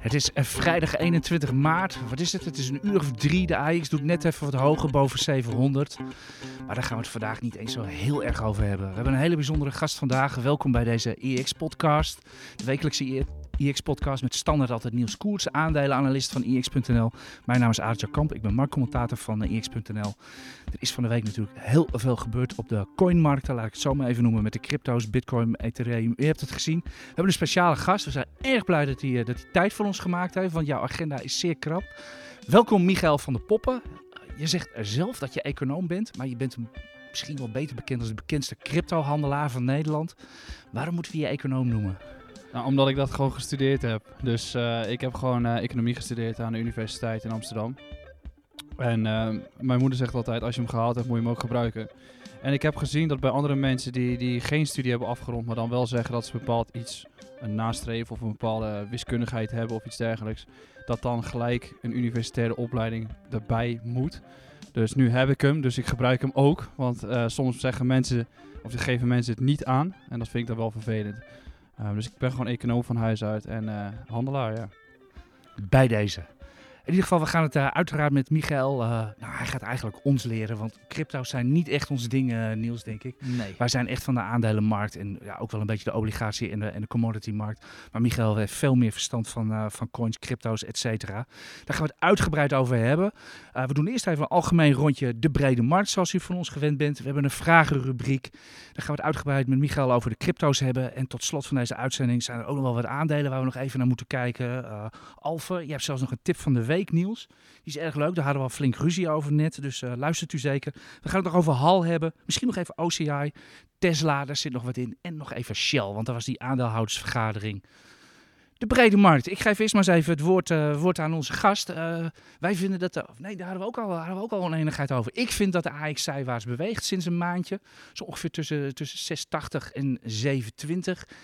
Het is eh, vrijdag 21 maart. Wat is het? Het is een uur of drie. De AX doet net even wat hoger boven 700. Maar daar gaan we het vandaag niet eens zo heel erg over hebben. We hebben een hele bijzondere gast vandaag. Welkom bij deze EX-podcast. De wekelijkse IX-podcast met standaard altijd Niels Koers, aandelenanalist van IX.nl. Mijn naam is Aartje Kamp, ik ben marktcommentator van IX.nl. Er is van de week natuurlijk heel veel gebeurd op de coinmarkten, laat ik het zo maar even noemen, met de crypto's, bitcoin, ethereum. U hebt het gezien. We hebben een speciale gast. We zijn erg blij dat hij, dat hij tijd voor ons gemaakt heeft, want jouw agenda is zeer krap. Welkom Michael van der Poppen. Je zegt zelf dat je econoom bent, maar je bent misschien wel beter bekend als de bekendste cryptohandelaar van Nederland. Waarom moeten we je econoom noemen? Nou, omdat ik dat gewoon gestudeerd heb. Dus uh, ik heb gewoon uh, economie gestudeerd aan de Universiteit in Amsterdam. En uh, mijn moeder zegt altijd, als je hem gehaald hebt, moet je hem ook gebruiken. En ik heb gezien dat bij andere mensen die, die geen studie hebben afgerond, maar dan wel zeggen dat ze bepaald iets, een nastreven of een bepaalde wiskundigheid hebben of iets dergelijks, dat dan gelijk een universitaire opleiding erbij moet. Dus nu heb ik hem, dus ik gebruik hem ook. Want soms zeggen mensen, of ze geven mensen het niet aan. En dat vind ik dan wel vervelend. Uh, dus ik ben gewoon econoom van huis uit en uh, handelaar, ja. Bij deze. In ieder geval, we gaan het uh, uiteraard met Michael. Uh, nou, hij gaat eigenlijk ons leren, want crypto's zijn niet echt ons ding, uh, Niels, denk ik. Nee. Wij zijn echt van de aandelenmarkt en ja, ook wel een beetje de obligatie- en de, en de commodity-markt. Maar Michael heeft veel meer verstand van, van coins, crypto's, et cetera. Daar gaan we het uitgebreid over hebben. we doen eerst even een algemeen rondje de brede markt, zoals u van ons gewend bent. We hebben een vragenrubriek. Daar gaan we het uitgebreid met Michael over de crypto's hebben. En tot slot van deze uitzending zijn er ook nog wel wat aandelen waar we nog even naar moeten kijken. Alphen, je hebt zelfs nog een tip van de week. Niels. Die is erg leuk. Daar hadden we al flink ruzie over net. Dus uh, luistert u zeker. We gaan het nog over HAL hebben. Misschien nog even OCI. Tesla, daar zit nog wat in. En nog even Shell, want daar was die aandeelhoudersvergadering. De brede markt. Ik geef eerst maar eens even het woord, uh, woord aan onze gast. Uh, wij vinden dat... De, nee, daar hadden we, ook al, hadden we ook al oneenigheid over. Ik vind dat de AX zijwaarts beweegt sinds een maandje. Zo ongeveer tussen, tussen 6,80 en 7,20.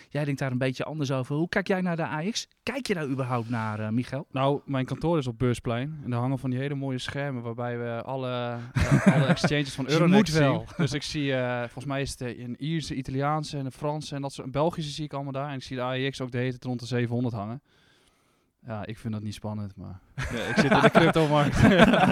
Jij denkt daar een beetje anders over. Hoe kijk jij naar de AX? Kijk je daar überhaupt naar, uh, Michael? Nou, mijn kantoor is op Beursplein. En daar hangen van die hele mooie schermen waarbij we alle, alle exchanges van Euronext zien. Wel. Dus ik zie, volgens mij is het een Ierse, Italiaanse en een Franse en dat soort, Belgische zie ik allemaal daar. En ik zie de AX ook de hele rond de 700 hangen. Ja, ik vind dat niet spannend, maar ja, ik zit in de cryptomarkt.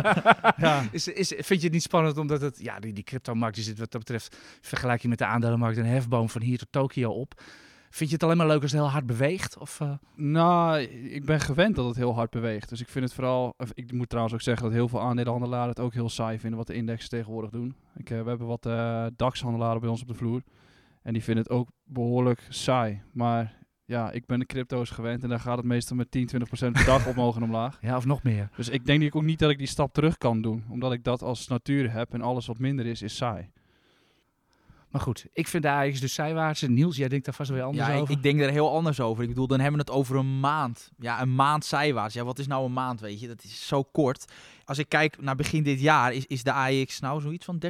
ja. is, is, vind je het niet spannend omdat het, ja, die, die cryptomarkt die zit wat dat betreft, vergelijk je met de aandelenmarkt een hefboom van hier tot Tokio op. Vind je het alleen maar leuk als het heel hard beweegt? Of, uh? Nou, ik ben gewend dat het heel hard beweegt. Dus ik vind het vooral... Ik moet trouwens ook zeggen dat heel veel aandelenhandelaren het ook heel saai vinden wat de indexen tegenwoordig doen. Ik, uh, we hebben wat uh, DAX-handelaren bij ons op de vloer. En die vinden het ook behoorlijk saai. Maar ja, ik ben de crypto's gewend en daar gaat het meestal met 10, 20 procent per dag omhoog en omlaag. Ja, of nog meer. Dus ik denk ook niet dat ik die stap terug kan doen, omdat ik dat als natuur heb en alles wat minder is, is saai. Maar goed, ik vind daar eigenlijk dus zijwaarts. Niels, jij denkt daar vast wel anders ja, over. Ik, ik denk er heel anders over. Ik bedoel, dan hebben we het over een maand. Ja, een maand zijwaarts. Ja, wat is nou een maand, weet je? Dat is zo kort. Als ik kijk naar begin dit jaar, is, is de AX nou zoiets van 13%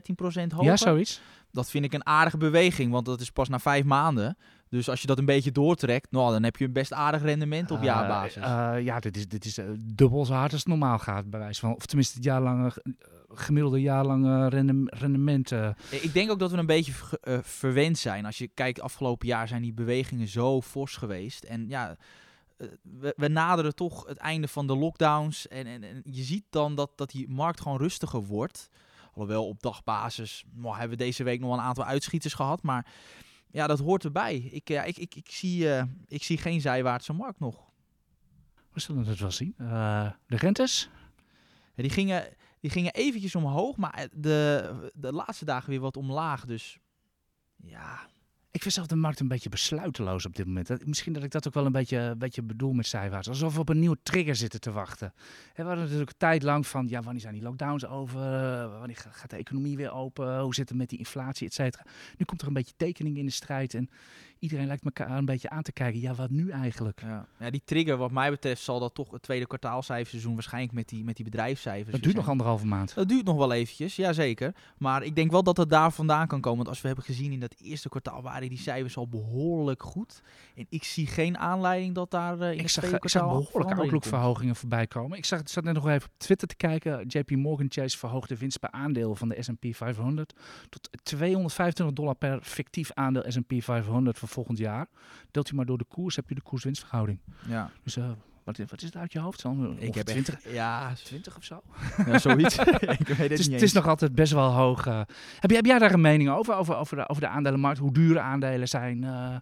hoger? Ja, zoiets. Dat vind ik een aardige beweging, want dat is pas na vijf maanden. Dus als je dat een beetje doortrekt, nou, dan heb je een best aardig rendement op uh, jaarbasis. Uh, ja, dit is, dit is uh, dubbel zo hard als het normaal gaat, bij wijze van. Of tenminste het jaarlange, gemiddelde jaarlange rendement. Ik denk ook dat we een beetje verwend zijn. Als je kijkt, afgelopen jaar zijn die bewegingen zo fors geweest. En ja, we, we, naderen toch het einde van de lockdowns. En, en, en je ziet dan dat, dat die markt gewoon rustiger wordt. Alhoewel op dagbasis nou, hebben we deze week nog een aantal uitschieters gehad. Maar ja, dat hoort erbij. Ik, ja, ik, ik, ik, zie, uh, ik zie geen zijwaartse markt nog. We zullen het wel zien. Uh, de rentes? Ja, die, gingen, die gingen eventjes omhoog, maar de, de laatste dagen weer wat omlaag. Dus ja, ik vind zelf de markt een beetje besluiteloos op dit moment. Misschien dat ik dat ook wel een beetje, bedoel met zijwaarts. Alsof we op een nieuwe trigger zitten te wachten. we hadden natuurlijk een tijd lang van, ja, wanneer zijn die lockdowns over? Wanneer gaat de economie weer open? Hoe zit het met die inflatie, et cetera? Nu komt er een beetje tekening in de strijd. En iedereen lijkt elkaar een beetje aan te kijken. Ja, wat nu eigenlijk? Ja. ja, die trigger wat mij betreft zal dat toch het tweede kwartaalcijferseizoen waarschijnlijk met die, met die bedrijfscijfers. Dat duurt nog anderhalve maand. Dat duurt nog wel eventjes, ja zeker. Maar ik denk wel dat het daar vandaan kan komen. Want als we hebben gezien in dat eerste kwartaal waren die cijfers al behoorlijk goed. En ik zie geen aanleiding dat daar uh, in ik het zag, tweede ik zag kwartaal behoorlijke outlookverhogingen voorbij komen. Ik zag, het zat net nog even op Twitter te kijken. JP Morgan Chase verhoogt de winst per aandeel van de S&P 500 tot 225 dollar per fictief aandeel S&P 500 voor volgend jaar. Deelt hij maar door de koers, heb je de koers-winstverhouding. Ja. Dus uh, wat, wat, is het uit je hoofd dan? Ik heb 20, echt, ja, 20 of zo? Ja, zoiets. ik weet het, het, is, niet het is nog altijd best wel hoog. Uh. Heb, heb jij daar een mening over, over, over, de, over de aandelenmarkt? Hoe duur aandelen zijn? Uh,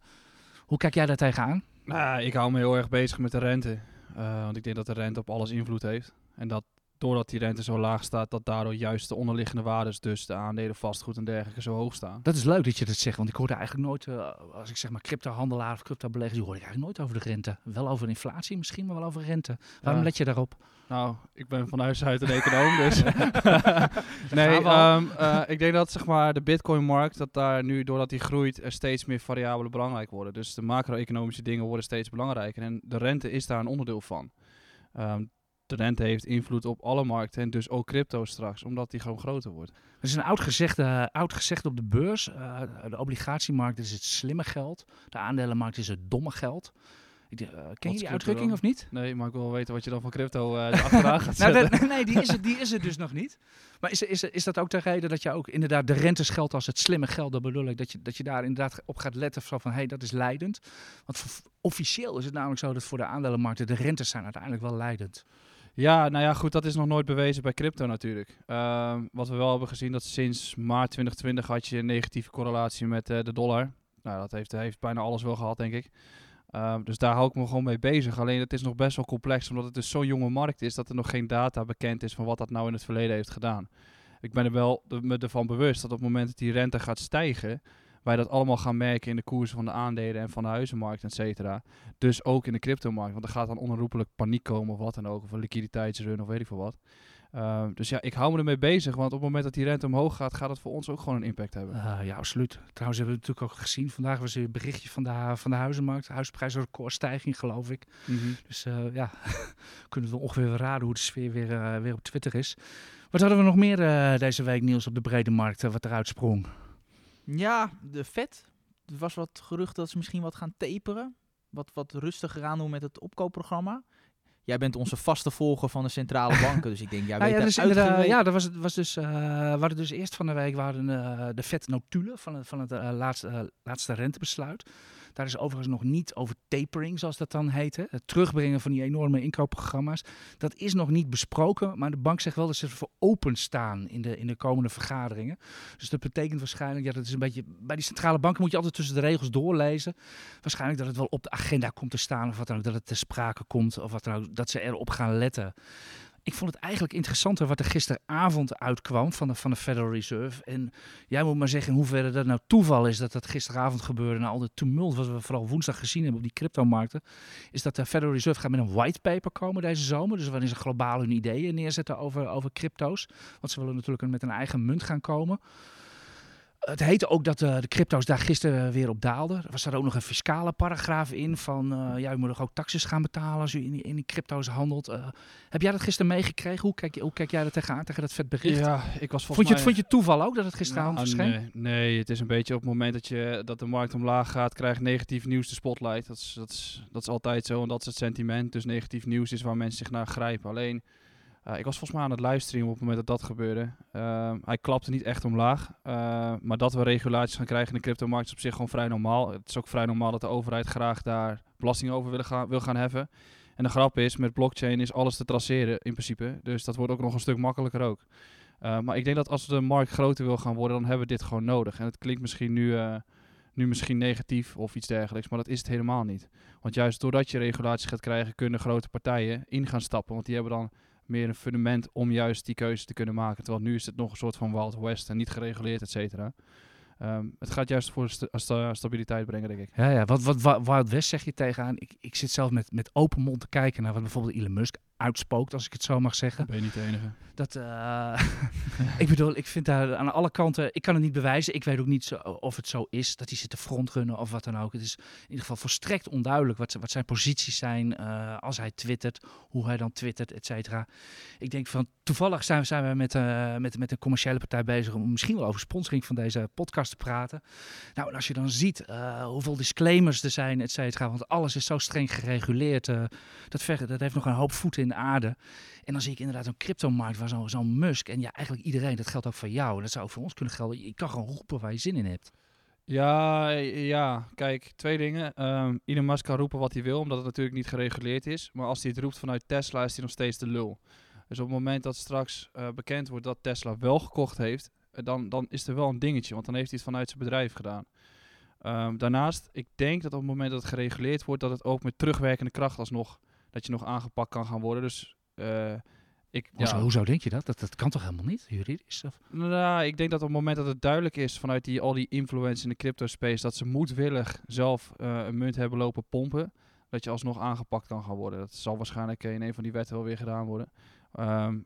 hoe kijk jij daar tegenaan? Nou, ik hou me heel erg bezig met de rente. Uh, want ik denk dat de rente op alles invloed heeft. En dat doordat die rente zo laag staat, dat daardoor juist de onderliggende waardes, dus de aandelen, vastgoed en dergelijke, zo hoog staan. Dat is leuk dat je dat zegt, want ik hoorde eigenlijk nooit, uh, als ik zeg maar crypto-handelaar of crypto-beleggers, die hoor ik eigenlijk nooit over de rente. Wel over inflatie misschien, maar wel over rente. Waarom ja. let je daarop? Nou, ik ben van huis uit een econoom, dus... nee, um, uh, ik denk dat zeg maar, de bitcoin-markt, dat daar nu, doordat die groeit, er steeds meer variabelen belangrijk worden. Dus de macro-economische dingen worden steeds belangrijker. En de rente is daar een onderdeel van. Um, de rente heeft invloed op alle markten en dus ook crypto straks, omdat die gewoon groter wordt. Er is een oud gezegde, oud gezegde op de beurs. Uh, de obligatiemarkt is het slimme geld. De aandelenmarkt is het domme geld. Ik, uh, ken je die uitdrukking of niet? Nee, maar ik wil wel weten wat je dan van crypto achteraan gaat nou, dat, nee, die is, het, die is het dus nog niet. Maar is, is, is dat ook de reden dat je ook inderdaad de rentes geldt als het slimme geld? Dat bedoel ik, dat je, dat je daar inderdaad op gaat letten van, van hé, hey, dat is leidend. Want officieel is het namelijk zo dat voor de aandelenmarkten de rentes zijn uiteindelijk wel leidend. Ja, nou ja, goed, dat is nog nooit bewezen bij crypto natuurlijk. Uh, wat we wel hebben gezien, dat sinds maart 2020 had je een negatieve correlatie met uh, de dollar. Nou, dat heeft, heeft bijna alles wel gehad, denk ik. Uh, dus daar hou ik me gewoon mee bezig. Alleen het is nog best wel complex, omdat het dus zo'n jonge markt is dat er nog geen data bekend is van wat dat nou in het verleden heeft gedaan. Ik ben er wel me ervan bewust dat op het moment dat die rente gaat stijgen, wij dat allemaal gaan merken in de koersen van de aandelen en van de huizenmarkt, et cetera. Dus ook in de cryptomarkt, want er gaat dan onherroepelijk paniek komen of wat dan ook, of een liquiditeitsrun of weet ik veel wat. Uh, dus ja, ik hou me ermee bezig, want op het moment dat die rente omhoog gaat, gaat het voor ons ook gewoon een impact hebben. Uh, ja, absoluut. Trouwens hebben we natuurlijk ook gezien, vandaag was er een berichtje van de, van de huizenmarkt, huisprijsrecordstijging geloof ik. Mm -hmm. Dus uh, ja, kunnen we ongeveer raden hoe de sfeer weer, weer op Twitter is. Wat hadden we nog meer deze week nieuws op de brede markt, wat eruit sprong? Ja, de vet. Er was wat gerucht dat ze misschien wat gaan taperen. Wat, wat rustiger aan doen met het opkoopprogramma. Jij bent onze vaste volger van de centrale banken, dus ik denk, jij nou weet ja, dus uh, ja, dat was, was dus, uh, we hadden dus eerst van de week waren, uh, de vetnotulen van het, van het laatste, laatste rentebesluit. Daar is overigens nog niet over tapering, zoals dat dan heet. Het terugbrengen van die enorme inkoopprogramma's. Dat is nog niet besproken, maar de bank zegt wel dat ze ervoor openstaan in de, in de komende vergaderingen. Dus dat betekent waarschijnlijk, ja, dat is een beetje. Bij die centrale banken moet je altijd tussen de regels doorlezen. Waarschijnlijk dat het wel op de agenda komt te staan, of wat dan ook, dat het ter sprake komt, of wat dan ook, dat ze erop gaan letten. Ik vond het eigenlijk interessanter wat er gisteravond uitkwam van de, van de Federal Reserve. En jij moet maar zeggen in hoeverre dat nou toeval is dat dat gisteravond gebeurde. Na al de tumult wat we vooral woensdag gezien hebben op die cryptomarkten. Is dat de Federal Reserve gaat met een whitepaper komen deze zomer. Dus waarin ze globaal hun ideeën neerzetten over, over crypto's. Want ze willen natuurlijk met een eigen munt gaan komen. Het heette ook dat uh, de crypto's daar gisteren weer op daalden. Er was daar ook nog een fiscale paragraaf in van... Uh, ja, u moet ook taxes gaan betalen als u in die, in die crypto's handelt. Uh, heb jij dat gisteren meegekregen? Hoe kijk, hoe kijk jij er tegenaan, tegen dat vet bericht? Ja, ik was vond je, het, mij... vond je toeval ook dat het gisteravond nou, verscheen? Nee, nee, het is een beetje op het moment dat, je, dat de markt omlaag gaat... krijgt negatief nieuws de spotlight. Dat is, dat, is, dat is altijd zo en dat is het sentiment. Dus negatief nieuws is waar mensen zich naar grijpen. Alleen... Uh, ik was volgens mij aan het livestreamen op het moment dat dat gebeurde. Uh, hij klapte niet echt omlaag. Uh, maar dat we regulaties gaan krijgen in de cryptomarkt is op zich gewoon vrij normaal. Het is ook vrij normaal dat de overheid graag daar belasting over wil gaan, wil gaan heffen. En de grap is, met blockchain is alles te traceren in principe. Dus dat wordt ook nog een stuk makkelijker ook. maar ik denk dat als de markt groter wil gaan worden, dan hebben we dit gewoon nodig. En het klinkt misschien nu, nu misschien negatief of iets dergelijks, maar dat is het helemaal niet. Want juist doordat je regulaties gaat krijgen, kunnen grote partijen in gaan stappen. Want die hebben dan meer een fundament om juist die keuze te kunnen maken. Terwijl nu is het nog een soort van Wild West en niet gereguleerd, et cetera. Um, het gaat juist voor sta stabiliteit brengen, denk ik. Ja, ja. Wat, wat, wat Wild West zeg je tegenaan? Ik, ik zit zelf met, met open mond te kijken naar wat bijvoorbeeld Elon Musk uitspookt, als ik het zo mag zeggen. Ben je niet de enige. Dat, uh, ik bedoel, ik vind daar aan alle kanten, ik kan het niet bewijzen. Ik weet ook niet zo, of het zo is dat hij zit te frontrunnen of wat dan ook. Het is in ieder geval volstrekt onduidelijk wat, wat zijn posities zijn uh, als hij twittert, hoe hij dan twittert, et cetera. Ik denk van, toevallig zijn, zijn we met, uh, met, met een commerciële partij bezig om misschien wel over sponsoring van deze podcast te praten. Nou, en als je dan ziet hoeveel disclaimers er zijn, et cetera, want alles is zo streng gereguleerd. dat, ver, dat heeft nog een hoop voeten in de aarde. En dan zie ik inderdaad een cryptomarkt waar zo'n zo Musk en ja, eigenlijk iedereen, dat geldt ook voor jou. Dat zou ook voor ons kunnen gelden. Je kan gewoon roepen waar je zin in hebt. Ja, ja, kijk, twee dingen. Ehm Elon kan roepen wat hij wil, omdat het natuurlijk niet gereguleerd is. Maar als hij het roept vanuit Tesla, is hij nog steeds de lul. Dus op het moment dat straks eh, bekend wordt dat Tesla wel gekocht heeft, eh, dan, dan is er wel een dingetje, want dan heeft hij het vanuit zijn bedrijf gedaan. Ehm, daarnaast, ik denk dat op het moment dat het gereguleerd wordt, dat het ook met terugwerkende kracht alsnog, dat je nog aangepakt kan gaan worden. Dus eh, ik, Hoezo, ja, hoezo denk je dat? dat? Dat kan toch helemaal niet, juridisch? Of? Nou, ik denk dat op het moment dat het duidelijk is vanuit die, al die influencers in de crypto space, dat ze moedwillig zelf eh, een munt hebben lopen pompen, dat je alsnog aangepakt kan gaan worden. Dat zal waarschijnlijk eh, in een van die wetten wel weer gedaan worden. Ehm,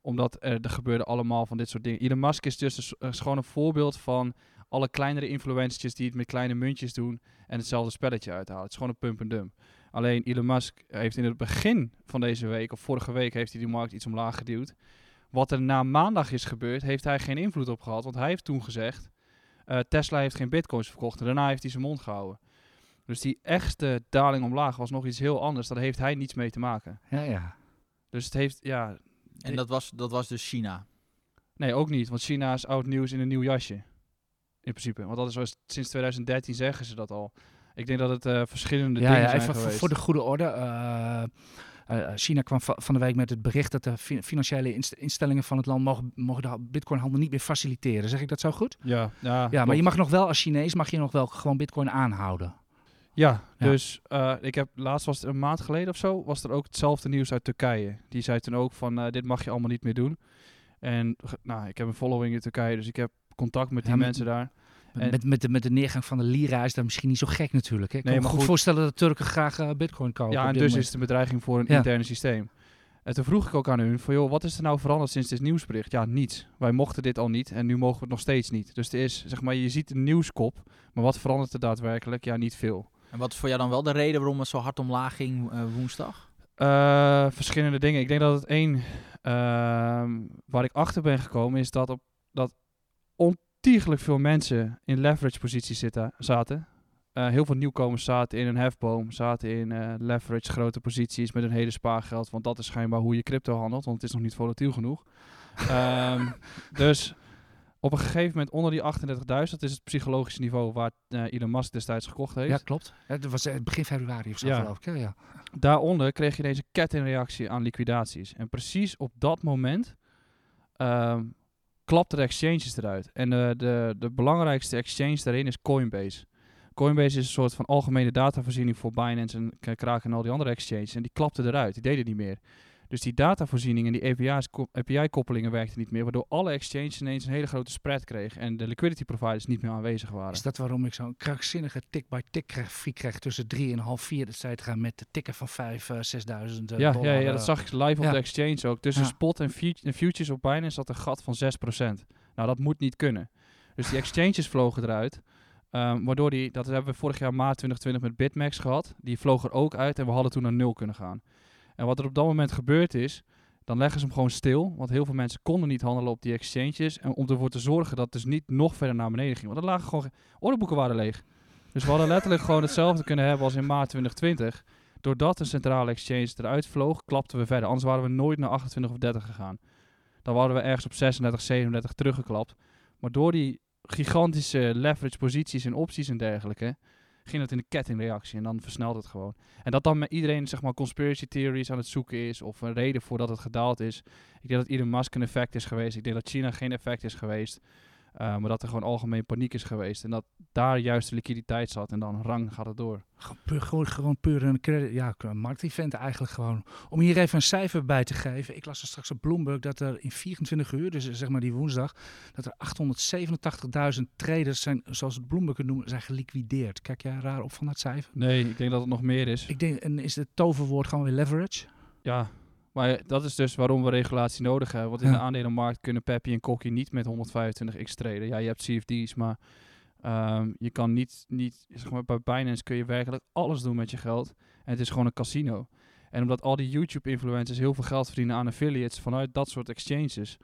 omdat er, er gebeurde allemaal van dit soort dingen. Elon Musk is dus een s- is gewoon een voorbeeld van alle kleinere influencers die het met kleine muntjes doen en hetzelfde spelletje uithalen. Het is gewoon een pump en dump. Alleen Elon Musk heeft in het begin van deze week, of vorige week, heeft hij die markt iets omlaag geduwd. Wat er na maandag is gebeurd, heeft hij geen invloed op gehad. Want hij heeft toen gezegd, eh, Tesla heeft geen bitcoins verkocht. En daarna heeft hij zijn mond gehouden. Dus die echte daling omlaag was nog iets heel anders. Daar heeft hij niets mee te maken. Ja, ja. Dus het heeft, ja... En dat was, dat was dus China. Nee, ook niet. Want China is oud nieuws in een nieuw jasje. In principe. Want dat is zoals sinds 2013 zeggen ze dat al. Ik denk dat het eh, verschillende ja, dingen ja zijn even geweest. voor de goede orde. eh, eh, China kwam va- van de week met het bericht dat de fi- financiële inst- instellingen van het land mogen, mogen de bitcoinhandel niet meer faciliteren. Zeg ik dat zo goed? Ja, ja, Ja, maar je mag nog wel als Chinees mag je nog wel gewoon bitcoin aanhouden. Ja, Ja. dus ik heb laatst was het een maand geleden of zo, was er ook hetzelfde nieuws uit Turkije. Die zei toen ook van dit mag je allemaal niet meer doen. En nou, ik heb een following in Turkije, dus ik heb contact met die Ja, mensen daar. En- Met, met, de, met de neergang van de lira is dat misschien niet zo gek natuurlijk. Hè? Ik kan Nee, me goed, goed. voorstellen dat Turken graag eh, bitcoin kopen. ja, en dus moment. is het een bedreiging voor een Ja. interne systeem. En toen vroeg ik ook aan hun van joh, wat is er nou veranderd sinds dit nieuwsbericht? Ja, niets. Wij mochten dit al niet en nu mogen we het nog steeds niet. Dus er is, zeg maar, je ziet een nieuwskop, maar wat verandert er daadwerkelijk? Ja, niet veel. En wat is voor jou dan wel de reden waarom het zo hard omlaag ging eh, woensdag? Eh, verschillende dingen. Ik denk dat het één ehm, waar ik achter ben gekomen is dat op dat ontiegelijk veel mensen in leverage posities zitten, zaten. Eh, heel veel nieuwkomers zaten in een hefboom, zaten in eh, leverage grote posities met een hele spaargeld. Want dat is schijnbaar hoe je crypto handelt, want het is nog niet volatiel genoeg. Ehm, dus op een gegeven moment onder die 38.000, dat is het psychologische niveau waar eh, Elon Musk destijds gekocht heeft. Ja, klopt. Ja, dat was eh, begin februari of zo Ja. geloof ik. Ja, ja. Daaronder kreeg je deze kettingreactie aan liquidaties. En precies op dat moment ehm klapten de exchanges eruit. En de, de, de belangrijkste exchange daarin is Coinbase. Coinbase is een soort van algemene datavoorziening voor Binance en Kraken en al die andere exchanges. En die klapten eruit, die deden niet meer. Dus die datavoorziening en die ko- API-koppelingen werkten niet meer, waardoor alle exchanges ineens een hele grote spread kregen en de liquidity providers niet meer aanwezig waren. Is dat waarom ik zo'n krankzinnige tick-by-tick grafiek krijg tussen 3 en half 4, et cetera, met de tikken van 5, uh, 6000 Ja, ja, dollar? ja, dat eh, zag ik live op ja. de exchange ook. Tussen Ja. spot en, fut- en futures op Binance zat een gat van 6%. Nou, dat moet niet kunnen. Dus die exchanges vlogen eruit. Ehm, waardoor die, dat hebben we vorig jaar maart 2020 met Bitmax gehad. Die vloog er ook uit en we hadden toen naar nul kunnen gaan. En wat er op dat moment gebeurd is, dan leggen ze hem gewoon stil. Want heel veel mensen konden niet handelen op die exchanges. En om ervoor te zorgen dat het dus niet nog verder naar beneden ging. Want er lagen gewoon, ge- orderboeken waren leeg. Dus we hadden letterlijk gewoon hetzelfde kunnen hebben als in maart 2020. Doordat een centrale exchange eruit vloog, klapten we verder. Anders waren we nooit naar 28 of 30 gegaan. Dan waren we ergens op 36, 37 teruggeklapt. Maar door die gigantische leverage posities en opties en dergelijke, ging het in de kettingreactie en dan versnelt het gewoon. En dat dan met iedereen zeg maar conspiracy theories aan het zoeken is of een reden voor dat het gedaald is. Ik denk dat Elon Musk een effect is geweest. Ik denk dat China geen effect is geweest. Uh, maar dat er gewoon algemeen paniek is geweest. En dat daar juist de liquiditeit zat. En dan rang gaat het door. Gewoon puur, gewoon, gewoon puur een credit, ja, een marktevent eigenlijk gewoon. Om hier even een cijfer bij te geven. Ik las er straks op Bloomberg dat er in 24 uur, dus zeg maar die woensdag, dat er 887.000 traders zijn, zoals het Bloomberg het noemen, zijn geliquideerd. Kijk jij raar op van dat cijfer? Nee, ik denk dat het nog meer is. Ik denk, en is het toverwoord gewoon weer leverage? Ja, maar dat is dus waarom we regulatie nodig hebben. Want in Ja. de aandelenmarkt kunnen Peppy en Kokkie niet met 125x traden. Ja, je hebt CFD's, maar um, je kan niet, niet zeg maar, bij Binance kun je werkelijk alles doen met je geld. En het is gewoon een casino. En omdat al die YouTube-influencers heel veel geld verdienen aan affiliates vanuit dat soort exchanges,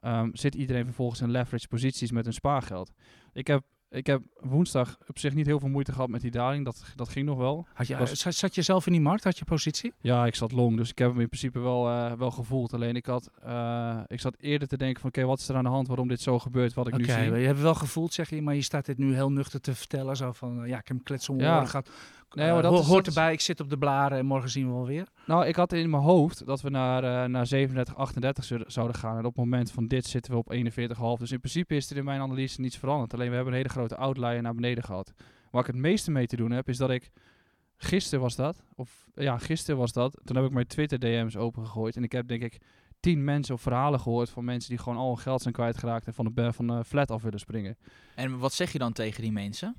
um, zit iedereen vervolgens in leverage posities met hun spaargeld. Ik heb ik heb woensdag op zich niet heel veel moeite gehad met die daling. Dat, dat ging nog wel. Had je, Was- zat, je zelf in die markt? Had je positie? Ja, ik zat long, dus ik heb hem in principe wel, eh, wel gevoeld. Alleen ik, had, eh, ik zat eerder te denken van oké, wat is er aan de hand waarom dit zo gebeurt wat ik nu zie. je hebt wel gevoeld, zeg je, maar je staat dit nu heel nuchter te vertellen. Zo van, eh, ja, ik heb een klets om Ja. gehad. Nee, Eh, maar dat ho- is- hoort erbij, ik zit op de blaren en morgen zien we wel weer. Nou, ik had in mijn hoofd dat we naar, eh, naar 37, 38 zu- zouden gaan. En op het moment van dit zitten we op 41,5. Dus in principe is er in mijn analyse niets veranderd. Alleen we hebben een hele grote outlier naar beneden gehad. Waar ik het meeste mee te doen heb, is dat ik... Gisteren was dat. Of ja, gisteren was dat. Toen heb ik mijn Twitter DM's opengegooid. En ik heb denk ik tien mensen of verhalen gehoord van mensen die gewoon al hun geld zijn kwijtgeraakt en van de, van de flat af willen springen. En wat zeg je dan tegen die mensen?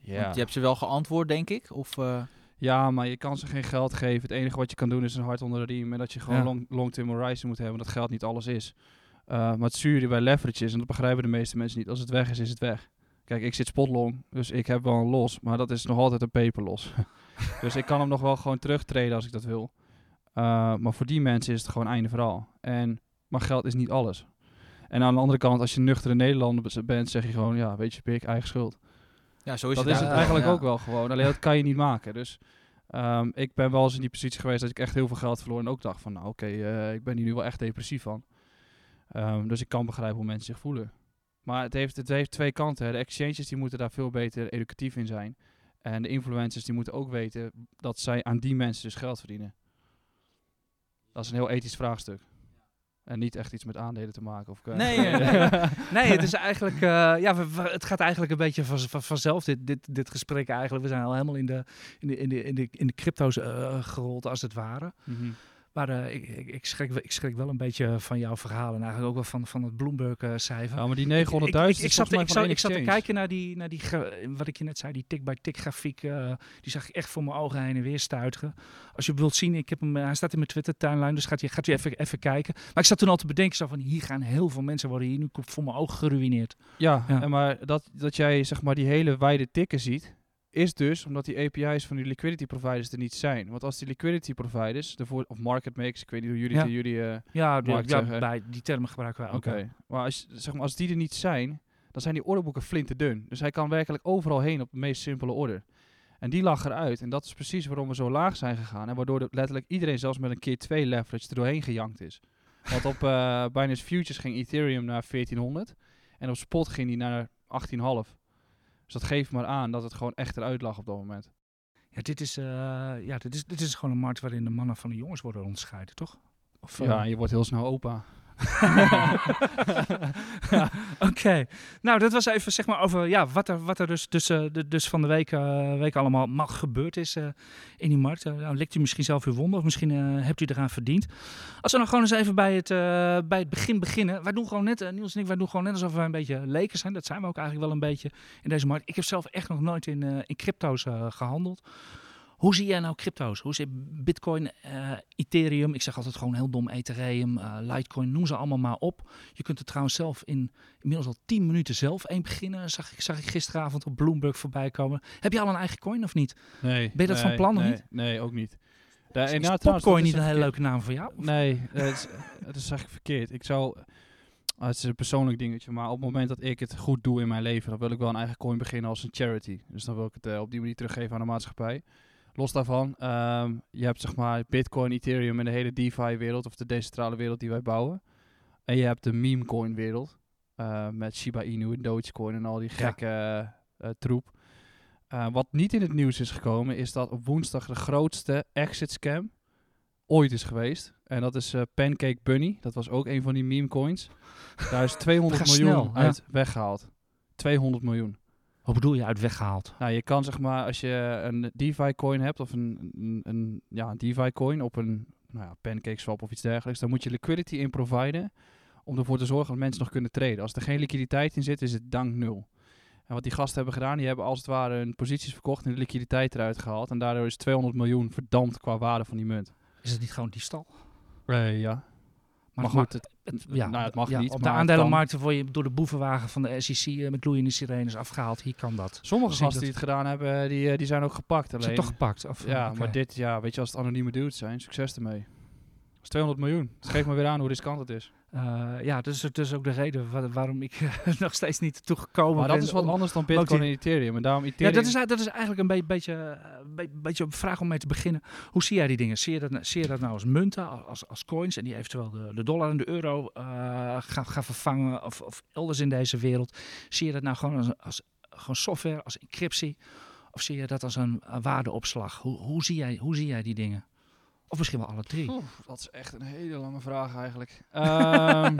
Ja. Want je hebt ze wel geantwoord, denk ik. Of, eh, Ja, maar je kan ze geen geld geven. Het enige wat je kan doen is een hart onder de riem. En dat je gewoon Ja. long, long-term horizon moet hebben. Dat geld niet alles is. Uh, maar het zure bij leverage is, en dat begrijpen de meeste mensen niet. Als het weg is, is het weg. Kijk, ik zit spotlong, dus ik heb wel een los. Maar dat is nog altijd een peperlos. dus ik kan hem nog wel gewoon terugtreden als ik dat wil. Uh, maar voor die mensen is het gewoon einde verhaal. En, maar geld is niet alles. En aan de andere kant, als je nuchtere Nederlander bent, zeg je gewoon, ja, weet je, pik, eigen schuld. Ja, zo is dat het is het eigenlijk ook wel gewoon. Alleen dat kan je niet maken. Dus um, ik ben wel eens in die positie geweest dat ik echt heel veel geld verloor. En ook dacht van, nou oké, okay, uh, ik ben hier nu wel echt depressief van. Um, dus ik kan begrijpen hoe mensen zich voelen. Maar het heeft, het heeft twee kanten. Hè. De exchanges die moeten daar veel beter educatief in zijn. En de influencers die moeten ook weten dat zij aan die mensen dus geld verdienen. Dat is een heel ethisch vraagstuk. En niet echt iets met aandelen te maken. Of, nee, nee, nee. het is eigenlijk, uh, ja, we, we, het gaat eigenlijk een beetje van, van, vanzelf, dit, dit, dit gesprek eigenlijk. We zijn al helemaal in de, in de, in de, in de, in de crypto's uh, gerold, als het ware. Mm -hmm. Maar uh, ik, ik, ik, schrik, ik schrik wel een beetje van jouw verhaal en eigenlijk ook wel van, van het Bloomberg-cijfer. Ja, maar die 900.000 ik, ik, ik, ik, zat, ik, zat, ik zat te kijken naar die, naar die wat ik je net zei, die tick-by-tick grafiek. Uh, die zag ik echt voor mijn ogen heen en weer stuiteren. Als je wilt zien, ik heb hem, hij staat in mijn Twitter-timeline, dus gaat u, gaat u even, even kijken. Maar ik zat toen al te bedenken, zo van hier gaan heel veel mensen worden hier nu voor mijn ogen geruineerd. Ja, ja. En maar dat, dat jij zeg maar die hele wijde tikken ziet, is dus omdat die API's van die liquidity providers er niet zijn. Want als die liquidity providers, de voor, of market makers, ik weet niet hoe jullie ja. die jullie uh, ja, de, ja bij die termen gebruiken wij ook. Oké, okay. maar als, zeg maar als die er niet zijn, dan zijn die orderboeken flinterdun. Dus hij kan werkelijk overal heen op de meest simpele order. En die lag eruit. En dat is precies waarom we zo laag zijn gegaan. En waardoor letterlijk iedereen zelfs met een keer 2 leverage er doorheen gejankt is. Want op uh, Binance Futures ging Ethereum naar 1400. En op spot ging die naar 18,5. Dus dat geeft maar aan dat het gewoon echt eruit lag op dat moment. Ja, dit is, uh, ja dit, is, dit is gewoon een markt waarin de mannen van de jongens worden onderscheiden, toch? Of, uh, ja, je wordt heel snel opa. Oké. Nou, dat was even zeg maar over ja, wat er, wat er dus, dus, uh, dus van de week, uh, week allemaal mag gebeurd is uh, in die markt. nou, likt u misschien zelf uw wonden of misschien hebt u eraan verdiend. Als we dan gewoon eens even bij het, bij het begin beginnen. Wij doen gewoon net, Niels en ik, wij doen gewoon net alsof wij een beetje leken zijn. Dat zijn we ook eigenlijk wel een beetje in deze markt. Ik heb zelf echt nog nooit in, in crypto's gehandeld. Hoe zie jij nou crypto's? Hoe zit Bitcoin, uh, Ethereum? Ik zeg altijd gewoon heel dom Ethereum, uh, Litecoin, noem ze allemaal maar op. Je kunt er trouwens zelf in inmiddels al 10 minuten zelf één beginnen. Zag ik, zag ik gisteravond op Bloomberg voorbij komen. Heb je al een eigen coin of niet? Nee. Ben je dat nee, van plan nee, of niet? Nee, ook niet. Ja, is nou, Popcoin niet een hele leuke naam voor jou? Of? Nee, dat is, dat is eigenlijk verkeerd. Ik zou... Uh, het is een persoonlijk dingetje, maar op het moment dat ik het goed doe in mijn leven, dan wil ik wel een eigen coin beginnen als een charity. Dus dan wil ik het uh, op die manier teruggeven aan de maatschappij. Los daarvan, um, je hebt zeg maar Bitcoin, Ethereum en de hele DeFi-wereld of de decentrale wereld die wij bouwen. En je hebt de meme-coin-wereld uh, met Shiba Inu en Dogecoin en al die gekke ja. uh, troep. wat niet in het nieuws is gekomen, is dat op woensdag de grootste exit-scam ooit is geweest. En dat is Pancake Bunny. Dat was ook een van die meme-coins. Daar is 200 miljoen snel, uit ja. weggehaald. 200 miljoen. Wat bedoel je uit weggehaald? Nou, je kan zeg maar, als je een DeFi coin hebt of een, een, een ja, een DeFi coin op een nou ja, pancake swap of iets dergelijks, dan moet je liquidity in providen om ervoor te zorgen dat mensen nog kunnen traden. Als er geen liquiditeit in zit, is het dank nul. En wat die gasten hebben gedaan, die hebben als het ware hun posities verkocht en de liquiditeit eruit gehaald. En daardoor is 200 miljoen verdampt qua waarde van die munt. Is het niet gewoon diefstal? Uh, ja. Maar, goed, het, het, ja, nou, het mag ja, niet. Op de aandelenmarkten word je door de boevenwagen van de SEC uh, met gloeiende sirenes afgehaald. Hier kan dat. Sommige gasten dat- die het gedaan hebben, die, eh, die zijn ook gepakt. Alleen, het toch gepakt? Of, ja, maar dit, ja, weet je, als het anonieme dudes zijn, succes ermee. Dat is 200 miljoen. Dat geeft me weer aan hoe riskant het is. Uh, ja, dus dat is ook de reden waar, waarom ik nog steeds niet toegekomen maar ben. dat is wat anders dan Bitcoin en Ethereum. En daarom Ethereum... Ja, dat is, dat is eigenlijk een be beetje, uh, beetje een vraag om mee te beginnen. Hoe zie jij die dingen? Zie je dat, zie je dat nou als munten, als, als coins en die eventueel de, de dollar en de euro gaan, gaan vervangen of, of elders in deze wereld? Zie je dat nou gewoon als, als gewoon software, als encryptie? Of zie je dat als een, een waardeopslag? Hoe, hoe, zie jij, hoe zie jij die dingen? Of misschien wel alle drie. Dat is echt een hele lange vraag eigenlijk. um,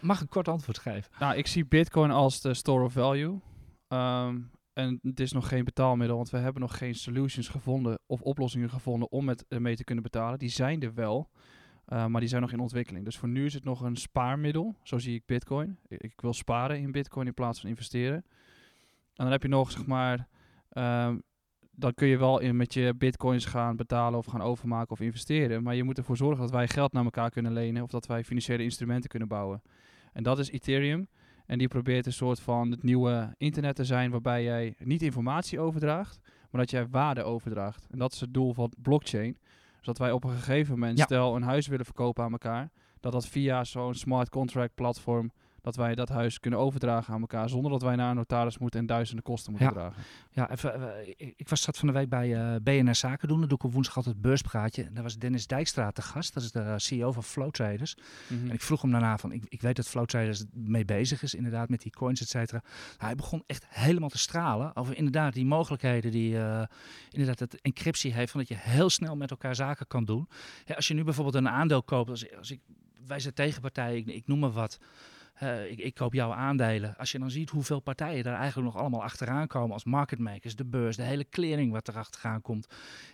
mag een kort antwoord geven? Nou, ik zie Bitcoin als de store of value. Um, en het is nog geen betaalmiddel, want we hebben nog geen solutions gevonden of oplossingen gevonden om het ermee te kunnen betalen. Die zijn er wel, uh, maar die zijn nog in ontwikkeling. Dus voor nu is het nog een spaarmiddel, zo zie ik Bitcoin. Ik, ik wil sparen in Bitcoin in plaats van investeren. En dan heb je nog, zeg maar, um, dan kun je wel in met je bitcoins gaan betalen of gaan overmaken of investeren. Maar je moet ervoor zorgen dat wij geld naar elkaar kunnen lenen of dat wij financiële instrumenten kunnen bouwen. En dat is Ethereum. En die probeert een soort van het nieuwe internet te zijn waarbij jij niet informatie overdraagt, maar dat jij waarde overdraagt. En dat is het doel van blockchain. Dus dat wij op een gegeven moment, Ja. stel een huis willen verkopen aan elkaar, dat dat via zo'n smart contract platform, dat wij dat huis kunnen overdragen aan elkaar zonder dat wij naar een notaris moeten en duizenden kosten moeten Ja. dragen. Ja, even, eh, ik, was zat van de week bij eh BNR Zaken doen. Dan doe ik op woensdag altijd het beurspraatje. En daar was Dennis Dijkstra te gast. Dat is de CEO van Flow Traders. Mhm. En ik vroeg hem daarna van, ik, ik weet dat Flow Traders mee bezig is, inderdaad, met die coins, et cetera. Nou, hij begon echt helemaal te stralen over inderdaad die mogelijkheden die eh, inderdaad het encryptie heeft, van dat je heel snel met elkaar zaken kan doen. Ja, als je nu bijvoorbeeld een aandeel koopt, als, als ik, wij zijn tegenpartij, ik, ik noem maar wat. Eh, ik, ik koop jouw aandelen. Als je dan ziet hoeveel partijen daar eigenlijk nog allemaal achteraan komen als market makers, de beurs, de hele clearing wat er achteraan komt.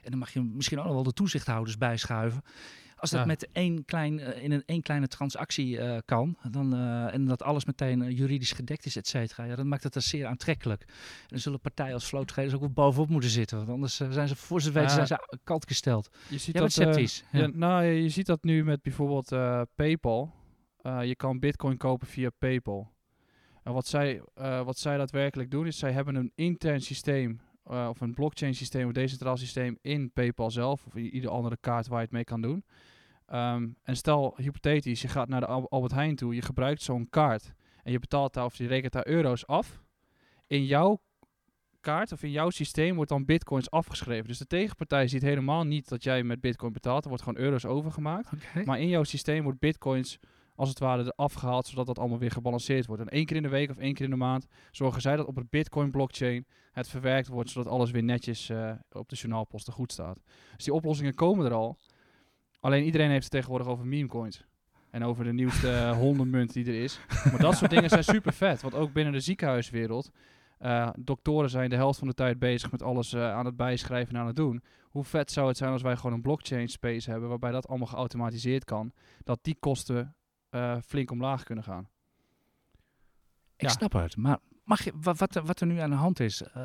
En dan mag je misschien ook nog wel de toezichthouders bijschuiven. Als dat Ja. met één klein, eh, in een één kleine transactie eh, kan, dan, en dat alles meteen juridisch gedekt is, et cetera, ja, dan maakt het er zeer aantrekkelijk. En dan zullen partijen als Flow Traders ook wel bovenop moeten zitten, want anders zijn ze voor ze weten zijn ze kalt gesteld. Je ziet dat, sceptisch. ja. Nou, je ziet dat nu met bijvoorbeeld PayPal. Eh, je kan Bitcoin kopen via PayPal. En wat zij, eh, wat zij daadwerkelijk doen, is zij hebben een intern systeem eh, of een blockchain systeem, een decentraal systeem in PayPal zelf of i- ieder andere kaart waar je het mee kan doen. Ehm, en stel hypothetisch, je gaat naar de Al- Albert Heijn toe, je gebruikt zo'n kaart en je betaalt daar of je rekent daar euro's af. In jouw kaart of in jouw systeem wordt dan bitcoins afgeschreven. Dus de tegenpartij ziet helemaal niet dat jij met bitcoin betaalt. Er wordt gewoon euro's overgemaakt. Maar in jouw systeem wordt bitcoins als het ware er afgehaald, zodat dat allemaal weer gebalanceerd wordt. En één keer in de week of één keer in de maand zorgen zij dat op het bitcoin blockchain het verwerkt wordt, zodat alles weer netjes eh, op de journaalposten goed staat. Dus die oplossingen komen er al. Alleen iedereen heeft het tegenwoordig over meme coins. En over de nieuwste hondenmunt die er is. Maar dat soort dingen zijn super vet. Want ook binnen de ziekenhuiswereld. eh doktoren zijn de helft van de tijd bezig met alles eh, aan het bijschrijven en aan het doen. Hoe vet zou het zijn als wij gewoon een blockchain space hebben. waarbij dat allemaal geautomatiseerd kan. Dat die kosten flink omlaag kunnen gaan. Ik Ja. snap het, maar mag je, wat, wat, er- wat er nu aan de hand is, eh,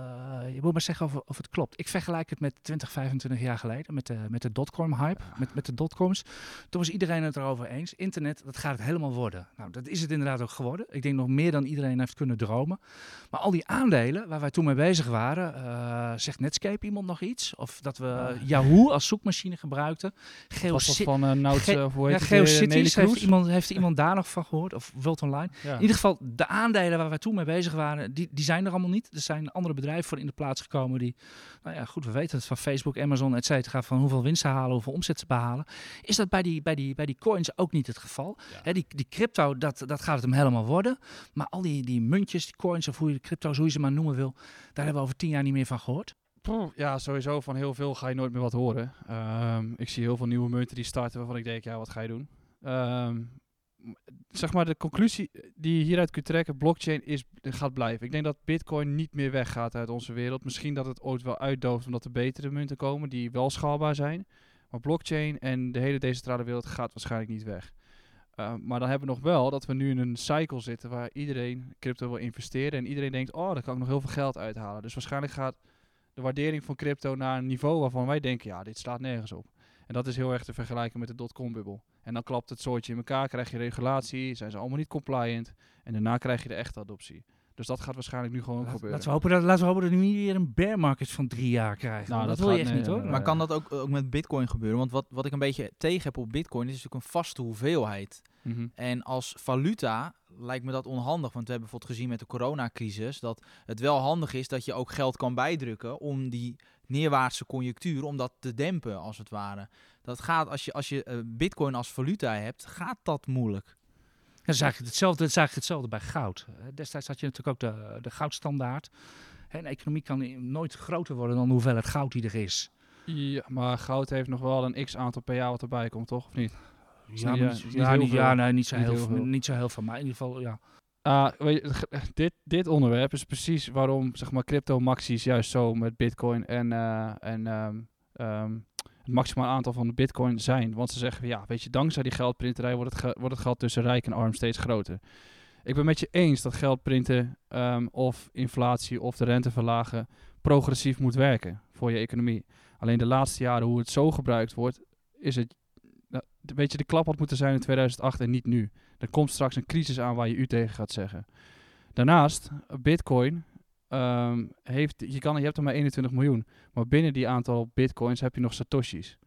je moet maar zeggen of, of het klopt. Ik vergelijk het met 20, 25 jaar geleden, met de, met de dotcom-hype, met, met de dotcoms. Toen was iedereen het erover eens. Internet, dat gaat het helemaal worden. Nou, dat is het inderdaad ook geworden. Ik denk nog meer dan iedereen heeft kunnen dromen. Maar al die aandelen waar wij toen mee bezig waren, eh, zegt Netscape iemand nog iets? Of dat we Ah. Yahoo als zoekmachine gebruikten? Van Ge- ja, het? GeoCities, heeft iemand, heeft iemand daar nog van gehoord? Of World Online? Ja. In ieder geval, de aandelen waar wij toen mee bezig waren, die, die zijn er allemaal niet. Er zijn andere bedrijven voor in de plaats gekomen die, nou ja, goed, we weten het van Facebook, Amazon, et cetera, van hoeveel winst ze halen, hoeveel omzet ze behalen. Is dat bij die, bij die, bij die coins ook niet het geval? Ja. Die, die crypto, dat, dat gaat het hem helemaal worden. Maar al die, die muntjes, die coins, of hoe je de crypto's, hoe je ze maar noemen wil, daar hebben we over tien jaar niet meer van gehoord. Ja, sowieso van heel veel ga je nooit meer wat horen. Ehm, ik zie heel veel nieuwe munten die starten waarvan ik denk, ja, wat ga je doen? Ehm, zeg maar, de conclusie die je hieruit kunt trekken, blockchain is, gaat blijven. Ik denk dat bitcoin niet meer weggaat uit onze wereld. Misschien dat het ooit wel uitdooft omdat er betere munten komen die wel schaalbaar zijn. Maar blockchain en de hele decentrale wereld gaat waarschijnlijk niet weg. Ehm, maar dan hebben we nog wel dat we nu in een cycle zitten waar iedereen crypto wil investeren. En iedereen denkt, oh, daar kan ik nog heel veel geld uithalen. Dus waarschijnlijk gaat de waardering van crypto naar een niveau waarvan wij denken, ja, dit slaat nergens op. En dat is heel erg te vergelijken met de dotcom-bubbel. En dan klapt het soortje in elkaar, krijg je regulatie, zijn ze allemaal niet compliant. En daarna krijg je de echte adoptie. Dus dat gaat waarschijnlijk nu gewoon Laat- gebeuren. Laten we, hopen dat, laten we hopen dat we niet weer een bear market van drie jaar krijgen. Nou, dat, dat wil je echt nee, niet hoor. nee, Maar kan dat ook, ook met bitcoin gebeuren? Want wat, wat ik een beetje tegen heb op bitcoin is natuurlijk een vaste hoeveelheid. Mhm. En als valuta lijkt me dat onhandig. Want we hebben bijvoorbeeld gezien met de coronacrisis dat het wel handig is dat je ook geld kan bijdrukken om die neerwaartse conjunctuur, om dat te dempen als het ware. Dat gaat als je, als je eh, bitcoin als valuta hebt, gaat dat moeilijk. Dat is eigenlijk hetzelfde, dat is eigenlijk hetzelfde bij goud. Eh, Destijds had je natuurlijk ook de, de goudstandaard. Hè, Een economie kan nooit groter worden dan de hoeveelheid goud die er is. Ja, maar goud heeft nog wel een x-aantal per jaar wat erbij komt, toch? Of niet? Ja, niet, eh, ja, nee, niet, zo heel niet zo heel veel. Maar in ieder geval, ja. Ah, g- dit, dit onderwerp is precies waarom zeg maar, crypto maxies juist zo met bitcoin en, eh, en ehm, ehm, het maximaal aantal van de bitcoin zijn. Want ze zeggen, ja, weet je, dankzij die geldprinterij wordt het, wordt het gat tussen rijk en arm steeds groter. Ik ben met je eens dat geldprinten ehm, of inflatie of de rente verlagen progressief moet werken voor je economie. Alleen de laatste jaren hoe het zo gebruikt wordt, is het, nou, weet je, de klap had moeten zijn in 2008 en niet nu. Er komt straks een crisis aan waar je u tegen gaat zeggen. Daarnaast, Bitcoin ehm, heeft, je, kan, je hebt er maar 21 miljoen, maar binnen die aantal Bitcoins heb je nog Satoshis.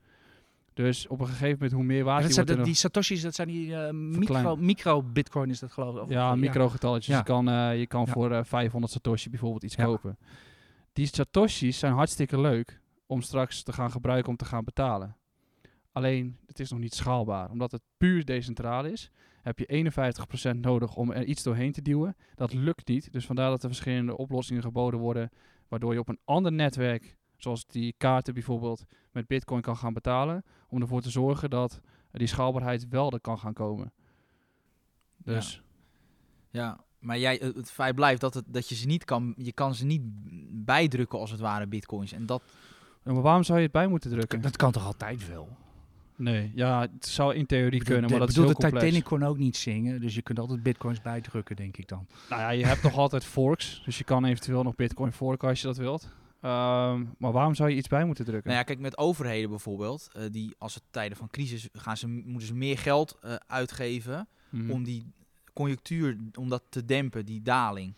Dus op een gegeven moment, hoe meer Ja, waard dat die de- die satoshis, dat zijn die eh, micro, Verklein. micro-bitcoin is dat geloof ik. Of- ja, microgetalletjes. Ja. Je kan, eh, je kan Ja. voor eh, 500 Satoshi bijvoorbeeld iets kopen. Die Satoshis zijn hartstikke leuk om straks te gaan gebruiken om te gaan betalen. Alleen, het is nog niet schaalbaar. Omdat het puur decentraal is, heb je 51% nodig om er iets doorheen te duwen. Dat lukt niet. Dus vandaar dat er verschillende oplossingen geboden worden, waardoor je op een ander netwerk, zoals die kaarten bijvoorbeeld, met bitcoin kan gaan betalen. Om ervoor te zorgen dat die schaalbaarheid wel er kan gaan komen. Dus Ja, maar jij, het het feit blijft dat, het, dat je ze niet kan, je kan ze niet bijdrukken als het ware bitcoins. En dat, Ja, maar waarom zou je het bij moeten drukken? Dat kan toch altijd wel? Nee, ja, het zou in theorie kunnen, maar dat is bedoel, heel de complex. Titanic kon ook niet zingen, dus je kunt altijd bitcoins bijdrukken, denk ik dan. Nou ja, je hebt toch altijd forks, dus je kan eventueel nog bitcoin forken als je dat wilt. Ehm, maar waarom zou je iets bij moeten drukken? nou ja, kijk, met overheden bijvoorbeeld, eh, die als het tijden van crisis gaan ze, moeten ze meer geld eh, uitgeven Mhm. om die conjunctuur, om dat te dempen, die daling.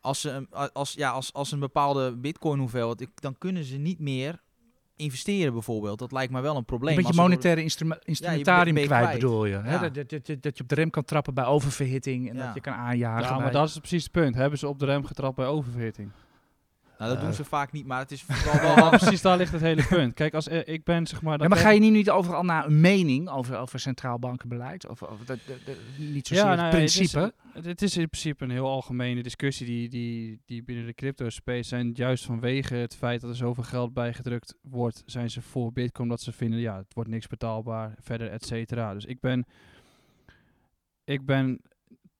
Als, ze, als, ja, als, als een bepaalde bitcoin hoeveelheid, ik- dan kunnen ze niet meer investeren bijvoorbeeld. Dat lijkt me wel een probleem. Een beetje Als ze door- monetaire instrumentarium je kwijt, kwijt. bedoel je? Hè? Ja. Dat, dat, dat, dat- dat je op de rem kan trappen bij oververhitting en Ja. dat je kan aanjagen. ja, maar bij- dat is precies het punt. Hebben ze op de rem getrapt bij oververhitting? Nou, dat Eh. doen ze vaak niet, maar het is vooral Wel, precies daar ligt het hele punt. Kijk, als eh, ik ben zeg maar... Ja, dat maar ga je nu niet overal naar een mening over, over centraal bankenbeleid? Of, of dat, dat- dat- niet zozeer nou het ja, het is- principe? Het is in principe een heel algemene discussie die, die, die binnen de crypto space zijn. Juist vanwege het feit dat er zoveel geld bijgedrukt wordt, zijn ze voor Bitcoin. Omdat ze vinden, ja, het wordt niks betaalbaar, verder, et cetera. Dus ik ben, ik ben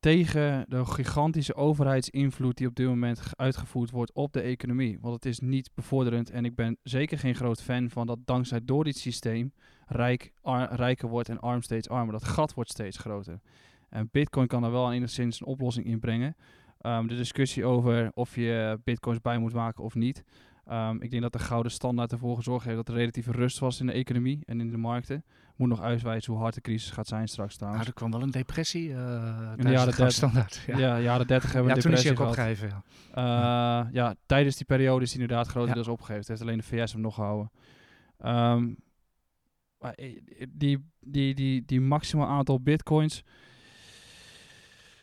tegen de gigantische overheidsinvloed die op dit moment ge- uitgevoerd wordt op de economie. Want het is niet bevorderend en ik ben zeker geen groot fan van dat dankzij door dit systeem rijk rijker wordt en arm steeds armer. Dat gat wordt steeds groter. En Bitcoin kan daar wel enigszins een oplossing in brengen. Ehm, de discussie over of je Bitcoins bij moet maken of niet. Ehm, ik denk dat de gouden standaard ervoor gezorgd heeft dat er relatieve rust was in de economie en in de markten. Moet nog uitwijzen hoe hard de crisis gaat zijn straks Nou, trouwens. er kwam wel een depressie uh, jaren de jaren 30. standaard. Ja, ja. jaren 30 hebben ja we toen is hij depressie ook opgegeven. Ja. Eh, ja, tijdens die periode is hij inderdaad grotendeels opgegeven. Het heeft alleen de VS hem nog gehouden. Ehm, maar eh, die, die, die, die maximaal aantal bitcoins.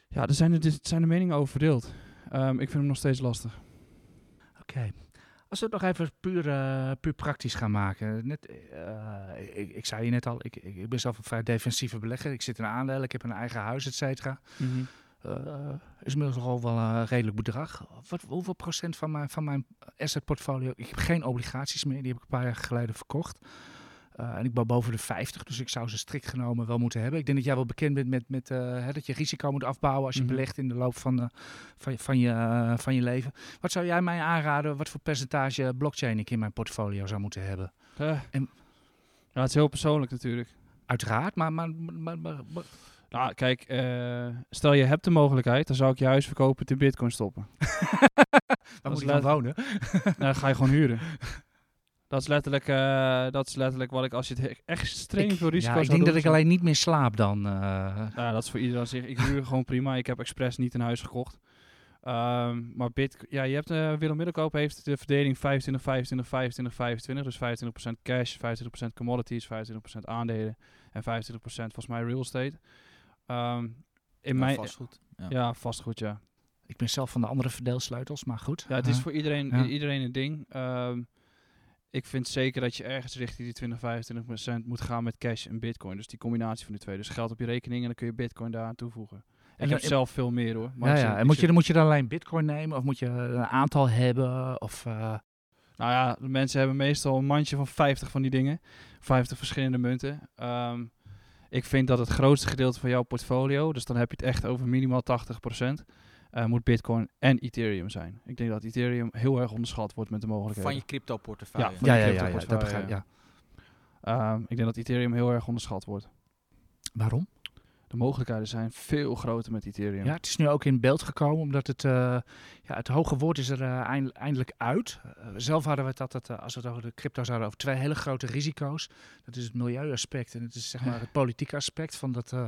Ja, er zijn, er, er zijn de meningen over verdeeld. Ehm, ik vind hem nog steeds lastig. Oké. Als we het nog even puur, eh, puur praktisch gaan maken. Net, eh, ik, ik zei je net al, ik, ik, ben zelf een vrij defensieve belegger. Ik zit in een aandeel, ik heb een eigen huis, et cetera. Eh, is inmiddels al wel een redelijk bedrag. Wat, hoeveel procent van mijn, van mijn asset portfolio? Ik heb geen obligaties meer, die heb ik een paar jaar geleden verkocht. Uh, en ik ben boven de 50, dus ik zou ze strikt genomen wel moeten hebben. Ik denk dat jij wel bekend bent met, met uh, hè, dat je risico moet afbouwen als je mm -hmm. belegt in de loop van, uh, van, je, van, je, van je leven. Wat zou jij mij aanraden, wat voor percentage blockchain ik in mijn portfolio zou moeten hebben? En, ja, het is heel persoonlijk natuurlijk. Uiteraard, maar... maar, maar, maar, maar nou, kijk, stel je hebt de mogelijkheid, dan zou ik je huis verkopen te bitcoin stoppen. Waar moet je dan wonen? dan ga je gewoon huren. Dat is, letterlijk, uh, dat is letterlijk wat ik, als je het echt extreem ik, veel risico ja, Ik denk dat ik alleen niet meer slaap dan. Uh. Ja, dat is voor iedereen zich. Ik huur gewoon prima. Ik heb expres niet een huis gekocht. Ehm, maar Bit, ja, je hebt uh, Willem Middelkoop heeft de verdeling 25, 25, 25, 25. Dus 25% cash, 25% commodities, 25% aandelen en 25% volgens mij real estate. Um, in Ja, mijn, vastgoed. Ja. ja, vastgoed, ja. Ik ben zelf van de andere verdeelsleutels, maar goed. Ja, het is Eh, voor iedereen, ja. iedereen een ding. Ehm, ik vind zeker dat je ergens richting die 20, 25 procent moet gaan met cash en bitcoin. Dus die combinatie van die twee. Dus geld op je rekening en dan kun je bitcoin daaraan toevoegen. En En ik heb dan- zelf veel meer hoor. Maar ja, En moet je, moet je dan alleen bitcoin nemen of moet je een aantal hebben? Of, eh, Nou ja, de mensen hebben meestal een mandje van 50 van die dingen. 50 verschillende munten. Ehm, ik vind dat het grootste gedeelte van jouw portfolio, dus dan heb je het echt over minimaal 80%, eh, moet bitcoin en ethereum zijn. Ik denk dat ethereum heel erg onderschat wordt met de mogelijkheden. Van je crypto portefeuille. Ja, van ja, ja, ja, ja, crypto dat begrijp ik. Ja. Ehm, ik denk dat Ethereum heel erg onderschat wordt. Waarom? De mogelijkheden zijn veel groter met Ethereum. Ja, het is nu ook in beeld gekomen, omdat het, eh, ja, het hoge woord is er eh, eind- eindelijk uit. Zelf hadden we het altijd, eh, als we het over de crypto's hadden, over twee hele grote risico's. Dat is het milieuaspect en het is zeg maar het politieke aspect van dat eh,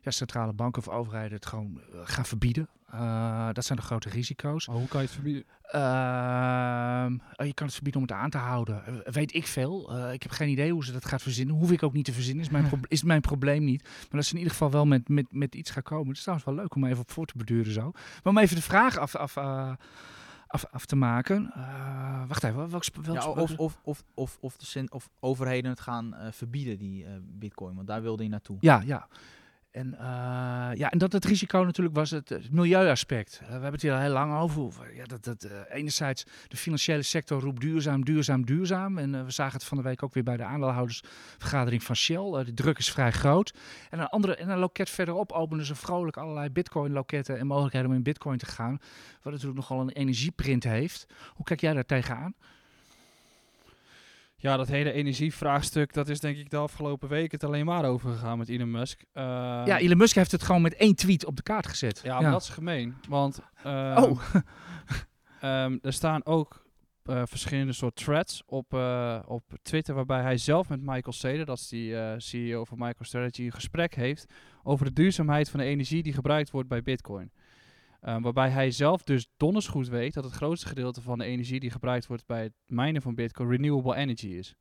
ja, centrale banken of overheden het gewoon gaan verbieden. Eh, dat zijn de grote risico's. Maar hoe kan je het verbieden? Ehm, oh, je kan het verbieden om het aan te houden. Eh, weet ik veel. Eh, ik heb geen idee hoe ze dat gaat verzinnen. Hoef ik ook niet te verzinnen. Is mijn, proble- is mijn probleem niet. Maar dat ze in ieder geval wel met, met, met iets gaan komen. Het is trouwens wel leuk om even op voor te beduren zo. Maar om even de vraag af, af, eh, af, af te maken. Eh, wacht even. Welk, sp- welk Ja, sp- of, of, of, of, of, de of overheden het gaan eh, verbieden, die eh, bitcoin. Want daar wilde je naartoe. Ja, ja. En, eh, ja, en dat het risico natuurlijk was het, milieuaspect. Eh, we hebben het hier al heel lang over. Ja, dat, eh, enerzijds de financiële sector roept duurzaam, duurzaam, duurzaam. En we zagen het van de week ook weer bij de aandeelhoudersvergadering van Shell. De druk is vrij groot. En een, andere, en een loket verderop openen ze vrolijk allerlei bitcoin-loketten en mogelijkheden om in bitcoin te gaan. Wat natuurlijk nogal een energieprint heeft. Hoe kijk jij daar tegenaan? Ja, dat hele energievraagstuk, dat is denk ik de afgelopen weken het alleen maar over gegaan met Elon Musk. Ehm, ja, Elon Musk heeft het gewoon met één tweet op de kaart gezet. Ja, maar dat is gemeen. Want ehm, Oh, ehm, er staan ook eh, verschillende soort threads op, eh, op Twitter... waarbij hij zelf met Michael Saylor, dat is die eh, CEO van MicroStrategy... een gesprek heeft over de duurzaamheid van de energie die gebruikt wordt bij bitcoin. Ehm, waarbij hij zelf dus donders goed weet dat het grootste gedeelte van de energie die gebruikt wordt bij het minen van bitcoin renewable energy is.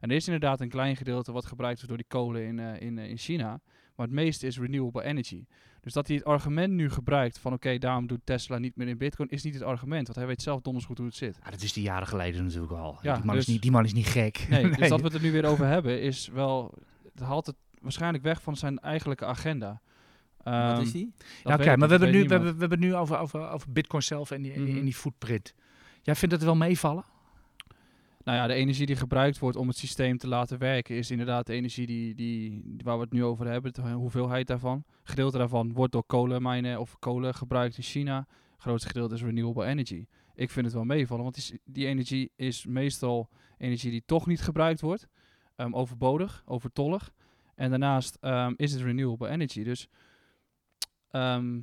En er is inderdaad een klein gedeelte wat gebruikt wordt door die kolen in, eh, in, eh, in China. Maar het meeste is renewable energy. Dus dat hij het argument nu gebruikt van oké, daarom doet Tesla niet meer in bitcoin, is niet het argument. Want hij weet zelf donders goed hoe het zit. Ja, dat is die jaren geleden natuurlijk al. Ja, die, man dus- is niet, die man is niet gek. Nee, dus dat we het er nu weer over hebben is wel... Het haalt het waarschijnlijk weg van zijn eigenlijke agenda. Wat Ehm, is die? dat Ja, oké, maar we hebben, dat nu, we, hebben, we hebben het nu over, over, over Bitcoin zelf en die, en die, en die footprint. Jij vindt het wel meevallen? Nou ja, de energie die gebruikt wordt om het systeem te laten werken, is inderdaad de energie die, die, waar we het nu over hebben, de hoeveelheid daarvan. Gedeelte daarvan wordt door kolenmijnen of kolen gebruikt in China. Het grootste gedeelte is renewable energy. Ik vind het wel meevallen, want die, die energie is meestal energie die toch niet gebruikt wordt. ehm, overbodig, overtollig. En daarnaast ehm, is het renewable energy. Dus ehm,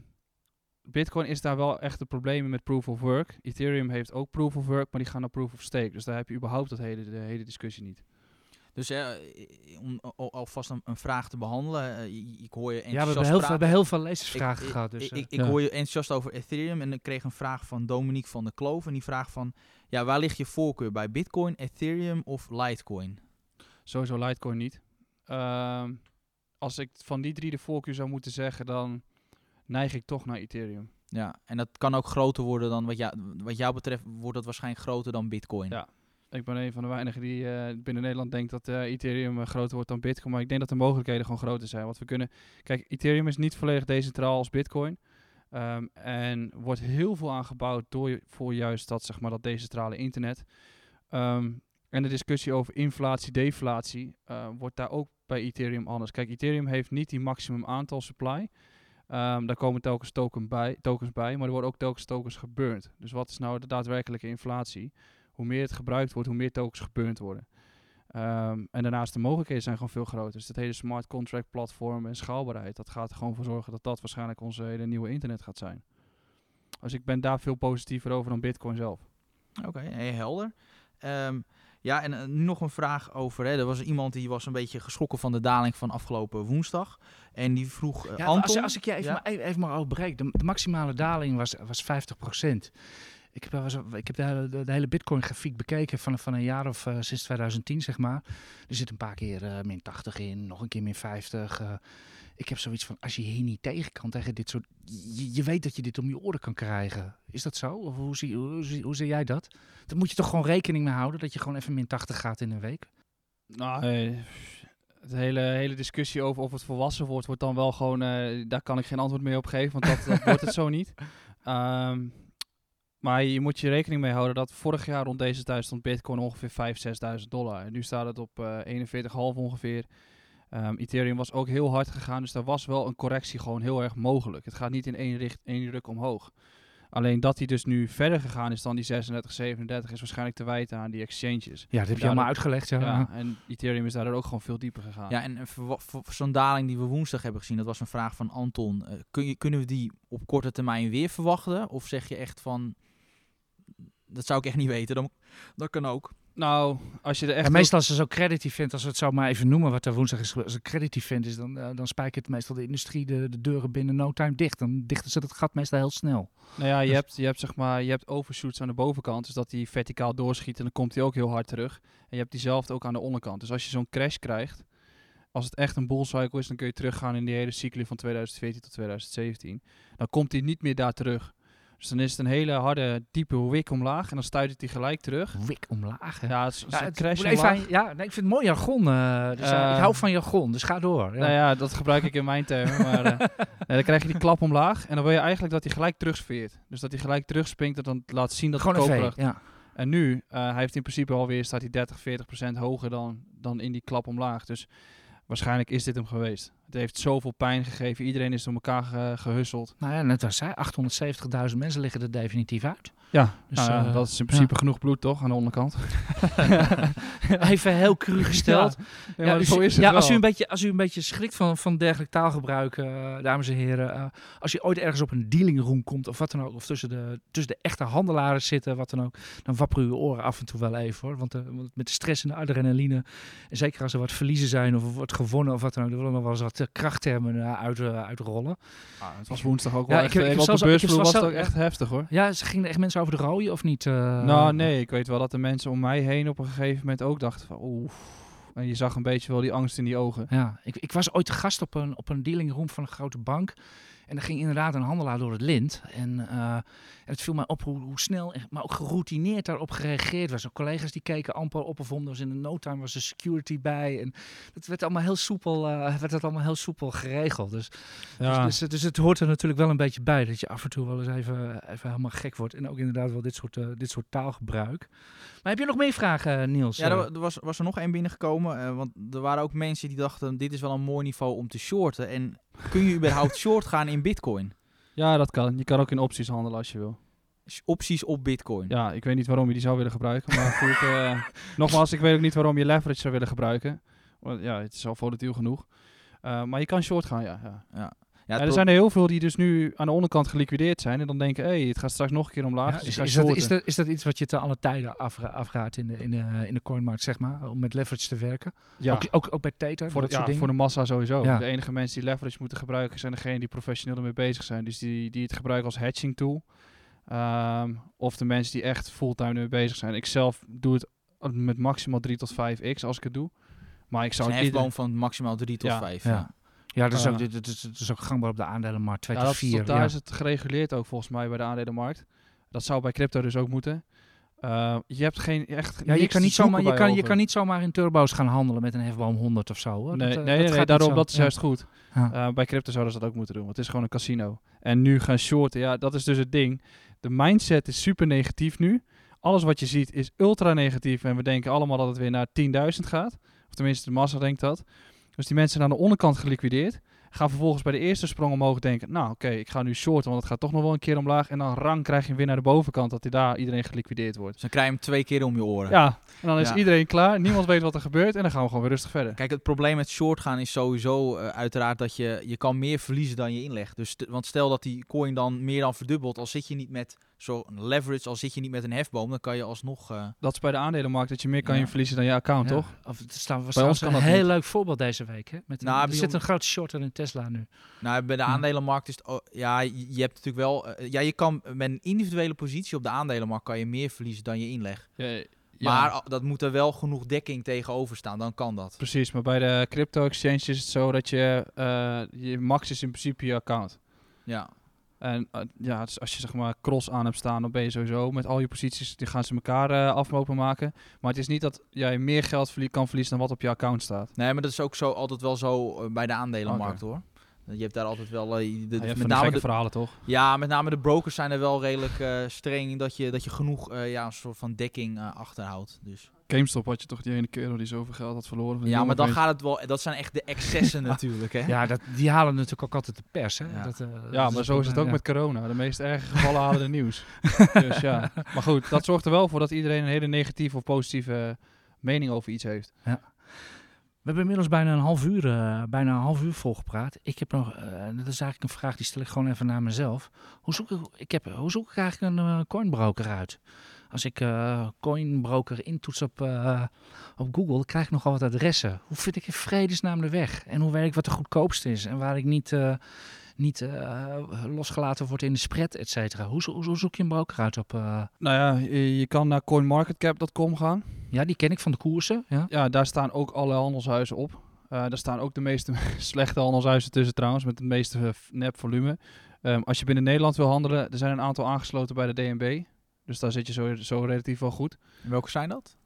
Bitcoin is daar wel echt de problemen met proof of work. Ethereum heeft ook proof of work, maar die gaan naar proof of stake. Dus daar heb je überhaupt dat hele, de hele discussie niet. Dus eh, om al- alvast een, een vraag te behandelen. eh, ik- hoor je Ja, we enthousiast hebben heel, veel, we hebben heel veel lezersvragen Ik- gehad. Dus, ik, eh, ik, ik ja. hoor je enthousiast over Ethereum en ik kreeg een vraag van Dominique van der Kloof. En die vraagt van, ja, waar ligt je voorkeur bij Bitcoin, Ethereum of Litecoin? Sowieso Litecoin niet. Ehm, als ik van die drie de voorkeur zou moeten zeggen, dan neig ik toch naar Ethereum. Ja, en dat kan ook groter worden dan, wat, jou, wat jou betreft, wordt dat waarschijnlijk groter dan Bitcoin. Ja. Ik ben een van de weinigen die eh, binnen Nederland denkt dat eh, Ethereum eh, groter wordt dan Bitcoin. Maar ik denk dat de mogelijkheden gewoon groter zijn. Want we kunnen. Kijk, Ethereum is niet volledig decentraal als Bitcoin. Ehm, en wordt heel veel aangebouwd door, voor juist dat, zeg maar, dat decentrale internet. Ehm, en de discussie over inflatie, deflatie wordt daar ook bij Ethereum anders. Kijk, Ethereum heeft niet die maximum aantal supply. Ehm, daar komen telkens token bij, tokens bij, maar er worden ook telkens tokens geburnt. Dus wat is nou de daadwerkelijke inflatie? Hoe meer het gebruikt wordt, hoe meer tokens geburnt worden. Ehm, en daarnaast de mogelijkheden zijn gewoon veel groter. Dus het hele smart contract platform en schaalbaarheid, dat gaat er gewoon voor zorgen dat dat waarschijnlijk onze hele nieuwe internet gaat zijn. Dus ik ben daar veel positiever over dan Bitcoin zelf. Oké, heel helder. Ehm, Ja, en eh, nu nog een vraag over. Hè. Er was iemand die was een beetje geschrokken van de daling van afgelopen woensdag. En die vroeg eh, Ja, Anton. als, als ik je even, Ja? maar, even, maar overbreek. De, de maximale daling was, was 50%. Ik heb, eens- ik heb de, hele- de, de hele Bitcoin-grafiek bekeken van, van een jaar of eh, sinds 2010, zeg maar. Er zit een paar keer min 80 in, nog een keer min 50. Eh. ik heb zoiets van, als je hier niet tegen kan, tegen dit soort... Je, je weet dat je dit om je oren kan krijgen. Is dat zo? Of hoe zie, hoe, zie, hoe zie jij dat? Daar moet je toch gewoon rekening mee houden, dat je gewoon even min 80 gaat in een week? Nou, eh, de hele, hele discussie over of het volwassen wordt, wordt dan wel gewoon, eh, daar kan ik geen antwoord meer op geven, want dat, dat wordt het zo niet. Ehm, maar je moet je rekening mee houden dat vorig jaar rond deze tijd stond Bitcoin ongeveer 5.000, 6.000 dollar. En nu staat het op eh 41,5 ongeveer. Ehm, Ethereum was ook heel hard gegaan, dus daar was wel een correctie gewoon heel erg mogelijk. Het gaat niet in één, richt, één ruk omhoog. Alleen dat hij dus nu verder gegaan is dan die 36, 37 is waarschijnlijk te wijten aan die exchanges. Ja, dat heb je Daardoor- allemaal uitgelegd. Ja. Ja, en Ethereum is daardoor ook gewoon veel dieper gegaan. Ja, en verwa- voor zo'n daling die we woensdag hebben gezien, dat was een vraag van Anton. Eh, kun je, kunnen we die op korte termijn weer verwachten? Of zeg je echt van, dat zou ik echt niet weten, dan, dat kan ook. Nou, als je er echt... En meestal als er zo credit event, als we het zo maar even noemen, wat er woensdag is, als een credit event is, dan, dan spijkert meestal de industrie de, de deuren binnen no time dicht. Dan dichten ze dat gat meestal heel snel. Nou ja, je Dus- hebt, je hebt zeg maar, je hebt overshoots aan de bovenkant, dus dat die verticaal doorschiet en dan komt hij ook heel hard terug. En je hebt diezelfde ook aan de onderkant. Dus als je zo'n crash krijgt, als het echt een bull cycle is, dan kun je teruggaan in die hele cycli van 2014 tot 2017. Dan komt hij niet meer daar terug. Dus dan is het een hele harde, diepe wik omlaag en dan stuit het die gelijk terug. Wik omlaag. hè. Ja, het is, Ja, een het- crash even omlaag. ja, nee, ik vind het mooi jargon. eh, dus, eh, Eh, ik hou van jargon, dus ga door. Ja. Nou ja, dat gebruik ik in mijn termen. Maar eh, nee, dan krijg je die klap omlaag en dan wil je eigenlijk dat hij gelijk terugsfeert. Dus dat hij gelijk terugspringt, dat dan laat zien dat Gewoon het V. Ja. En nu, hij heeft in principe alweer, staat hij 30, 40 procent hoger dan, dan in die klap omlaag. Dus waarschijnlijk is dit hem geweest. Het heeft zoveel pijn gegeven. Iedereen is door elkaar ge- gehusseld. Nou ja, net als hij, 870.000 mensen liggen er definitief uit. Ja, Dus, nou ja, eh, dat is in principe genoeg bloed toch, aan de onderkant. Even heel cru gesteld. Ja, Ja, maar dus- zo is het als, u een beetje, als u een beetje schrikt van, van dergelijk taalgebruik, eh, dames en heren. eh, als je ooit ergens op een dealingroom komt of wat dan ook, of tussen de, tussen de echte handelaren zitten, wat dan ook, dan wapperen uw oren af en toe wel even hoor. Want, want met de stress en de adrenaline, en zeker als er wat verliezen zijn of er wordt gewonnen of wat dan ook, er willen nog wel eens wat eh, krachttermen eh, uit, eh, uitrollen. Ah, het was woensdag ook Ja, wel ik echt, heb- ik even heb op de zelfs- ik heb beursvloer was het ook echt heftig hoor. Ja, ze gingen echt mensen over de rooien of niet? eh? nou nee, ik weet wel dat de mensen om mij heen op een gegeven moment ook dachten van oeh. En je zag een beetje wel die angst in die ogen. Ja, ik, ik was ooit gast op een, op een dealingroom van een grote bank. En er ging inderdaad een handelaar door het lint. En, eh, en het viel mij op hoe, hoe snel, en- maar ook geroutineerd daarop gereageerd was. Ook collega's die keken amper op of om. Er was in de no time was er security bij. En het werd allemaal heel soepel, eh, werd het allemaal heel soepel geregeld. Dus, Ja. dus, dus, dus het hoort er natuurlijk wel een beetje bij. Dat je af en toe wel eens even, even helemaal gek wordt. En ook inderdaad wel dit soort, eh, dit soort taalgebruik. Maar heb je nog meer vragen, eh, Niels? Ja, er, wa- was, was er nog één binnengekomen. want er waren ook mensen die dachten, dit is wel een mooi niveau om te shorten. En kun je überhaupt short gaan in bitcoin? Ja, dat kan. Je kan ook in opties handelen als je wil. Opties op bitcoin. Ja, ik weet niet waarom je die zou willen gebruiken. Maar goed, eh, nogmaals, ik weet ook niet waarom je leverage zou willen gebruiken. Want ja, het is al volatiel genoeg. Eh, maar je kan short gaan, ja. ja. Ja. Ja, er zijn er heel veel die dus nu aan de onderkant geliquideerd zijn. En dan denken, hé, hey, het gaat straks nog een keer omlaag. Ja, dus is, is, dat, is, dat, is dat iets wat je te alle tijden afra- afraadt in de, in, de, in de coinmarkt, zeg maar? Om met leverage te werken? ja, Ook, ook, ook bij Tether, voor, dat de, soort ja, dingen? voor de massa sowieso. Ja. De enige mensen die leverage moeten gebruiken zijn degenen die professioneel ermee bezig zijn. Dus die, die het gebruiken als hedging tool. Ehm, of de mensen die echt fulltime ermee bezig zijn. Ik zelf doe het met maximaal 3 tot 5x als ik het doe. Maar ik Het zou is een het ieder- hefboom van maximaal 3 tot Ja. 5. Ja. Ja. Dat is, ook, dit- dit is, ook gangbaar op de aandelenmarkt, 2 Ja, tot dat, is- 4. daar is het gereguleerd ook volgens mij bij de aandelenmarkt. Dat zou bij crypto dus ook moeten. Eh, je hebt geen echt. Ja, je kan, niet zomaar, je, kan, je kan niet zomaar in turbo's gaan handelen met een hefboom 100 of zo. Hoor. Nee, dat, eh, nee, dat nee, daarom dat is Ja. juist goed. Ja. Eh, bij crypto zouden ze dat ook moeten doen, want het is gewoon een casino. En nu gaan shorten, ja, dat is dus het ding. De mindset is super negatief nu. Alles wat je ziet is ultra negatief en we denken allemaal dat het weer naar 10.000 gaat. Of tenminste, de massa denkt dat. Dus die mensen zijn aan de onderkant geliquideerd. Gaan vervolgens bij de eerste sprong omhoog denken, nou oké, ik ga nu shorten, want het gaat toch nog wel een keer omlaag. En dan rang krijg je hem weer naar de bovenkant, dat hij daar iedereen geliquideerd wordt. Dus dan krijg je hem twee keer om je oren. Ja, en dan is Ja. iedereen klaar. Niemand weet wat er gebeurt en dan gaan we gewoon weer rustig verder. Kijk, het probleem met short gaan is sowieso eh, uiteraard dat je, je kan meer verliezen dan je inlegt. Dus want stel dat die coin dan meer dan verdubbelt, al zit je niet met zo leverage, al zit je niet met een hefboom, dan kan je alsnog... eh, Dat is bij de aandelenmarkt dat je meer kan Ja. verliezen dan je account, Ja. toch? Of het staan, was Bij ons kan een heel niet. leuk voorbeeld deze week. Hè? Met, Nou, er bij zit een grote shorter in Tesla nu. Nou, bij de Hm. aandelenmarkt is het... oh, ja, je hebt natuurlijk wel... eh, ja, je kan met een individuele positie op de aandelenmarkt kan je meer verliezen dan je inleg. Ja, Maar dat moet er wel genoeg dekking tegenover staan, dan kan dat. precies. Maar bij de crypto exchange is het zo dat je, eh, je max is in principe je account. Ja. En eh, ja, dus als je zeg maar cross aan hebt staan, dan ben je sowieso met al je posities, die gaan ze elkaar eh aflopen maken. Maar het is niet dat jij meer geld verlie- kan verliezen dan wat op je account staat. Nee, maar dat is ook zo, altijd wel zo eh, bij de aandelenmarkt, hoor. Je hebt daar altijd wel... de, Ja, met name de, verhalen toch? Ja, met name de brokers zijn er wel redelijk streng dat je, dat je genoeg ja, een soort van dekking achterhoudt. Dus. GameStop had je toch die ene kerel die zoveel geld had verloren. van Ja, maar dan gaat het wel. Dat zijn echt de excessen natuurlijk. Hè? Ja, dat, die halen natuurlijk ook altijd de pers. Hè? Ja. Dat, eh, Ja, dat maar zo is het ook ja. met corona. De meest erge gevallen halen de nieuws. dus ja. Maar goed, dat zorgt er wel voor dat iedereen een hele negatieve of positieve mening over iets heeft. We hebben inmiddels bijna een half uur, eh, bijna een half uur volgepraat. Ik heb nog, eh, dat is eigenlijk een vraag die stel ik gewoon even naar mezelf. Hoe zoek ik, ik heb, hoe zoek ik eigenlijk een coinbroker uit? Als ik eh, coinbroker intoets op, eh, op Google, dan krijg ik nogal wat adressen. Hoe vind ik in vredesnaam de weg? En hoe weet ik wat de goedkoopste is? En waar ik niet, eh, niet losgelaten word in de spread, et cetera. Hoe, zo- hoe, zoek je een broker uit op... Nou ja, je, kan naar coinmarketcap.com gaan. ja, die ken ik van de koersen. Ja. Ja, daar staan ook alle handelshuizen op. Daar staan ook de meeste slechte handelshuizen tussen trouwens, met het meeste nep volume. Ehm, als je binnen Nederland wil handelen, er zijn een aantal aangesloten bij de DNB. Dus daar zit je zo, zo relatief wel goed. Welke zijn dat?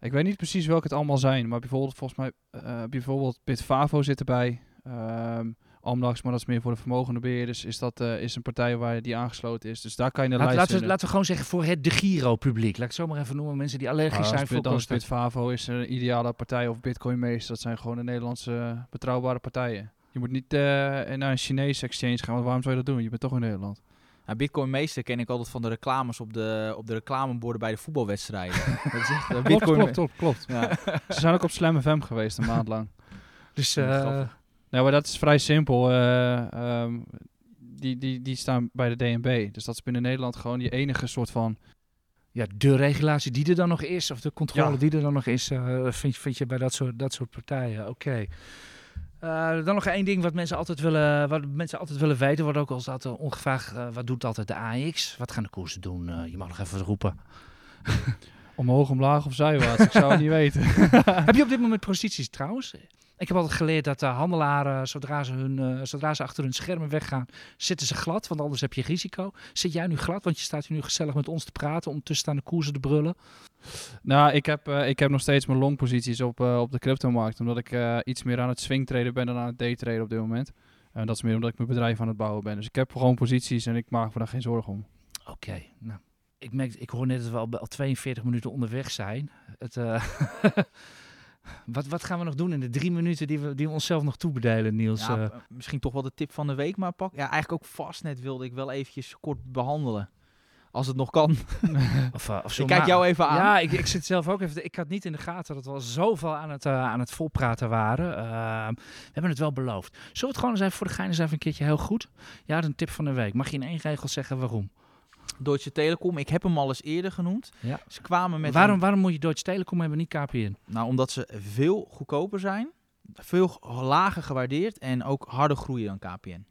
Ik weet niet precies welke het allemaal zijn, maar bijvoorbeeld volgens mij eh, bijvoorbeeld Bitfavo zit erbij. Ehm Amdax, maar dat is meer voor de vermogende beheerders, is dat eh, is een partij waar die aangesloten is. Dus daar kan je Laat, lijst laten, we, laten we gewoon zeggen voor het de Giro-publiek. Laat ik het zo maar even noemen. Mensen die allergisch Ah, zijn voor dan is kosten. Bitfavo is een ideale partij of Bitcoin Meester. Dat zijn gewoon de Nederlandse betrouwbare partijen. Je moet niet eh, naar een Chinese exchange gaan, want waarom zou je dat doen? Je bent toch in Nederland. Nou, Bitcoin meester ken ik altijd van de reclames op de, op de reclameborden bij de voetbalwedstrijden. dat is echt, eh, Bitcoin klopt, klopt, klopt. Ja. Ze zijn ook op Slam FM geweest een maand lang. Dus eh. Nou, maar dat is vrij simpel. eh, ehm, die, die, die staan bij de DNB. Dus dat is binnen Nederland gewoon die enige soort van... ja, de regulatie die er dan nog is, of de controle Ja. die er dan nog is, vind, je- vind je bij dat soort, dat soort partijen. Oké. Eh, dan nog één ding wat mensen altijd willen, wat mensen altijd willen weten, wordt ook als altijd ongevraagd, eh, wat doet altijd de AX? Wat gaan de koersen doen? Eh, je mag nog even roepen. Omhoog, omlaag of zijwaarts. ik zou het niet weten. Heb je op dit moment posities trouwens? Ik heb altijd geleerd dat de handelaren, zodra ze, hun, eh, zodra ze achter hun schermen weggaan, zitten ze glad, want anders heb je risico. Zit jij nu glad, want je staat hier nu gezellig met ons te praten, ondertussen staan de koersen te brullen. Nou, ik heb, eh, ik heb nog steeds mijn longposities op, eh, op de cryptomarkt. Omdat ik eh, iets meer aan het swingtraden ben dan aan het daytraden op dit moment. En dat is meer omdat ik mijn bedrijf aan het bouwen ben. Dus ik heb gewoon posities en ik maak me daar geen zorgen om. Oké, nou. Ik, merk, ik hoor net dat we al, al 42 minuten onderweg zijn. Het, eh, wat, wat gaan we nog doen in de drie minuten die we, die we onszelf nog toebedelen, Niels? Ja, Eh, p- misschien toch wel de tip van de week maar pak. Ja, eigenlijk ook vastnet wilde ik wel eventjes kort behandelen. Als het nog kan. of, eh, of zo Ik kijk jou even aan. Ja, ik, ik zit zelf ook even. Ik had niet in de gaten dat we al zoveel aan het, eh, aan het volpraten waren. Ehm, we hebben het wel beloofd. Zullen we het gewoon eens even voor de gein eens even een keertje heel goed? Ja, een tip van de week. Mag je in één regel zeggen waarom? Deutsche Telekom, ik heb hem al eens eerder genoemd. Ja. Ze kwamen met waarom, een- waarom moet je Deutsche Telekom hebben, niet KPN? nou, omdat ze veel goedkoper zijn, veel lager gewaardeerd en ook harder groeien dan KPN.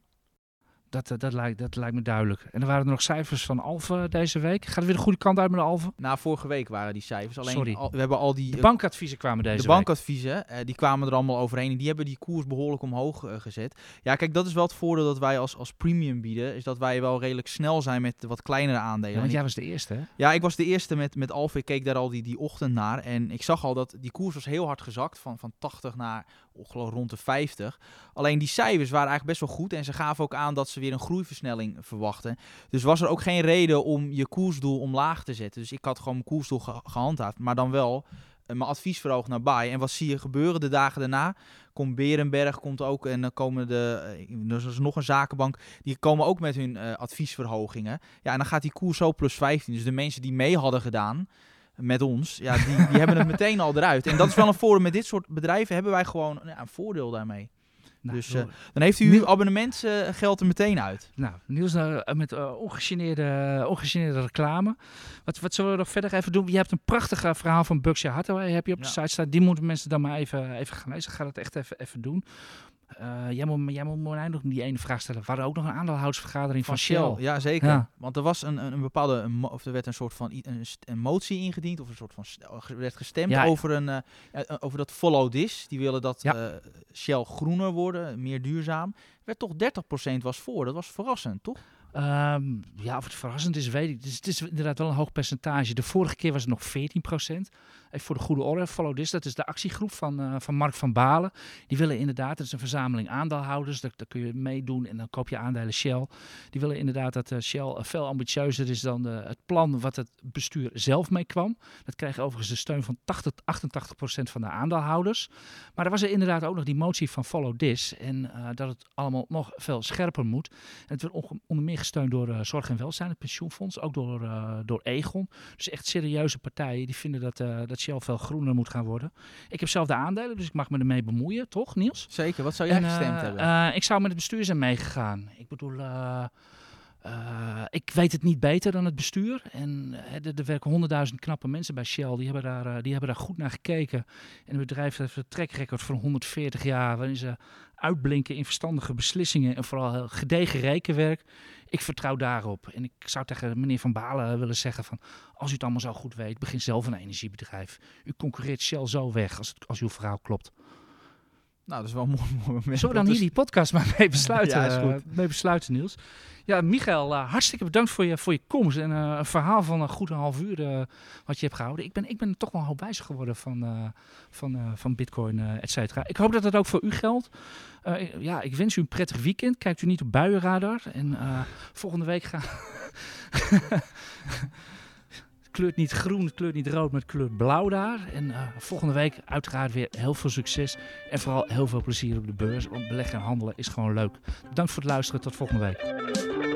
Dat, eh, dat, lijkt, dat lijkt me duidelijk. En er waren er nog cijfers van Alfa deze week. Gaat het weer de goede kant uit met de Alfa? Na vorige week waren die cijfers. Alleen Sorry. al- we hebben al die De eh, bankadviezen kwamen deze de week. bankadviezen, eh, die kwamen er allemaal overheen. En die hebben die koers behoorlijk omhoog gezet. Ja, kijk, dat is wel het voordeel dat wij als, als premium bieden. Is dat wij wel redelijk snel zijn met de wat kleinere aandelen. Ja, want jij was de eerste, hè? Ja, ik was de eerste met, met Alfa. Ik keek daar al die, die ochtend naar. En ik zag al dat die koers was heel hard gezakt. Van, van 80 naar geloof rond de 50. Alleen die cijfers waren eigenlijk best wel goed. En ze gaven ook aan dat ze weer een groeiversnelling verwachten. Dus was er ook geen reden om je koersdoel omlaag te zetten. Dus ik had gewoon mijn koersdoel ge- gehandhaafd. Maar dan wel eh, mijn advies verhoogd naar buy. En wat zie je gebeuren de dagen daarna? Komt Berenberg komt ook en dan komen de, eh, er is nog een zakenbank, die komen ook met hun eh, adviesverhogingen. Ja, en dan gaat die koers zo plus 15. Dus de mensen die mee hadden gedaan met ons, ja, die, die hebben het meteen al eruit. En dat is wel een voordeel. Met dit soort bedrijven hebben wij gewoon ja, een voordeel daarmee. Nou, dus eh, dan heeft u uw abonnementsgeld er meteen uit. Nou, Niels, eh, met eh, ongegeneerde, ongegeneerde reclame. Wat, wat zullen we nog verder even doen? Je hebt een prachtig eh, verhaal van Berkshire Hathaway heb je op de site staan. Die moeten mensen dan maar even, even gaan lezen. Ga dat echt even, even doen. Eh, jij moet, jij moet nog die ene vraag stellen. We hadden ook nog een aandeelhoudersvergadering van, Shell. Ja, zeker. Ja. Want er was een, een, een bepaalde, een of er werd een soort van een, een motie ingediend, of een soort van er werd gestemd Ja. over, een, eh, ja, over dat follow this. Die willen dat Ja. eh, Shell groener worden, meer duurzaam. Werd toch 30% was voor. Dat was verrassend, toch? Ehm, ja, of het verrassend is, weet ik. Het is inderdaad wel een hoog percentage. De vorige keer was het nog 14%. Even voor de goede orde, Follow This, dat is de actiegroep van, eh, van Mark van Balen. Die willen inderdaad, het is een verzameling aandeelhouders. Daar, kun je meedoen en dan koop je aandelen Shell. Die willen inderdaad dat eh, Shell eh, veel ambitieuzer is dan het plan wat het bestuur zelf mee kwam. Dat kreeg overigens de steun van 80, 88% van de aandeelhouders. Maar er was er inderdaad ook nog die motie van Follow This. En dat het allemaal nog veel scherper moet. En het werd onder meer gesteund door Zorg en Welzijn, het pensioenfonds, ook door, door Egon. Dus echt serieuze partijen die vinden dat, eh, dat Shell veel groener moet gaan worden. Ik heb zelf de aandelen, dus ik mag me ermee bemoeien, toch Niels? Zeker. Wat zou jij En, eh, gestemd hebben? eh, ik zou met het bestuur zijn meegegaan. Ik bedoel, eh, ik weet het niet beter dan het bestuur. En eh, er, er werken honderdduizend knappe mensen bij Shell. Die hebben, daar, eh, die hebben daar goed naar gekeken. En het bedrijf heeft een trackrecord van 140 jaar. Waarin ze uitblinken in verstandige beslissingen. En vooral gedegen rekenwerk. Ik vertrouw daarop. En ik zou tegen meneer Van Balen willen zeggen van... Als u het allemaal zo goed weet, begin zelf een energiebedrijf. U concurreert Shell zo weg als, als uw verhaal klopt. Nou, dat is wel een mooi, mooi moment. Zullen we dan hier is- die podcast maar mee besluiten, Ja, is goed. eh, mee besluiten Niels? Ja, Michael, eh, hartstikke bedankt voor je, voor je komst en eh, een verhaal van een goed een half uur wat je hebt gehouden. Ik ben, ik ben toch wel een hoop wijzer geworden van, van, van bitcoin, et cetera. Ik hoop dat dat ook voor u geldt. Ik- ja, ik wens u een prettig weekend. Kijkt u niet op buienradar. En volgende week gaan... Kleurt niet groen, het kleurt niet rood, maar kleurt blauw daar. En eh, volgende week uiteraard weer heel veel succes. En vooral heel veel plezier op de beurs. Want beleggen en handelen is gewoon leuk. Bedankt voor het luisteren. Tot volgende week.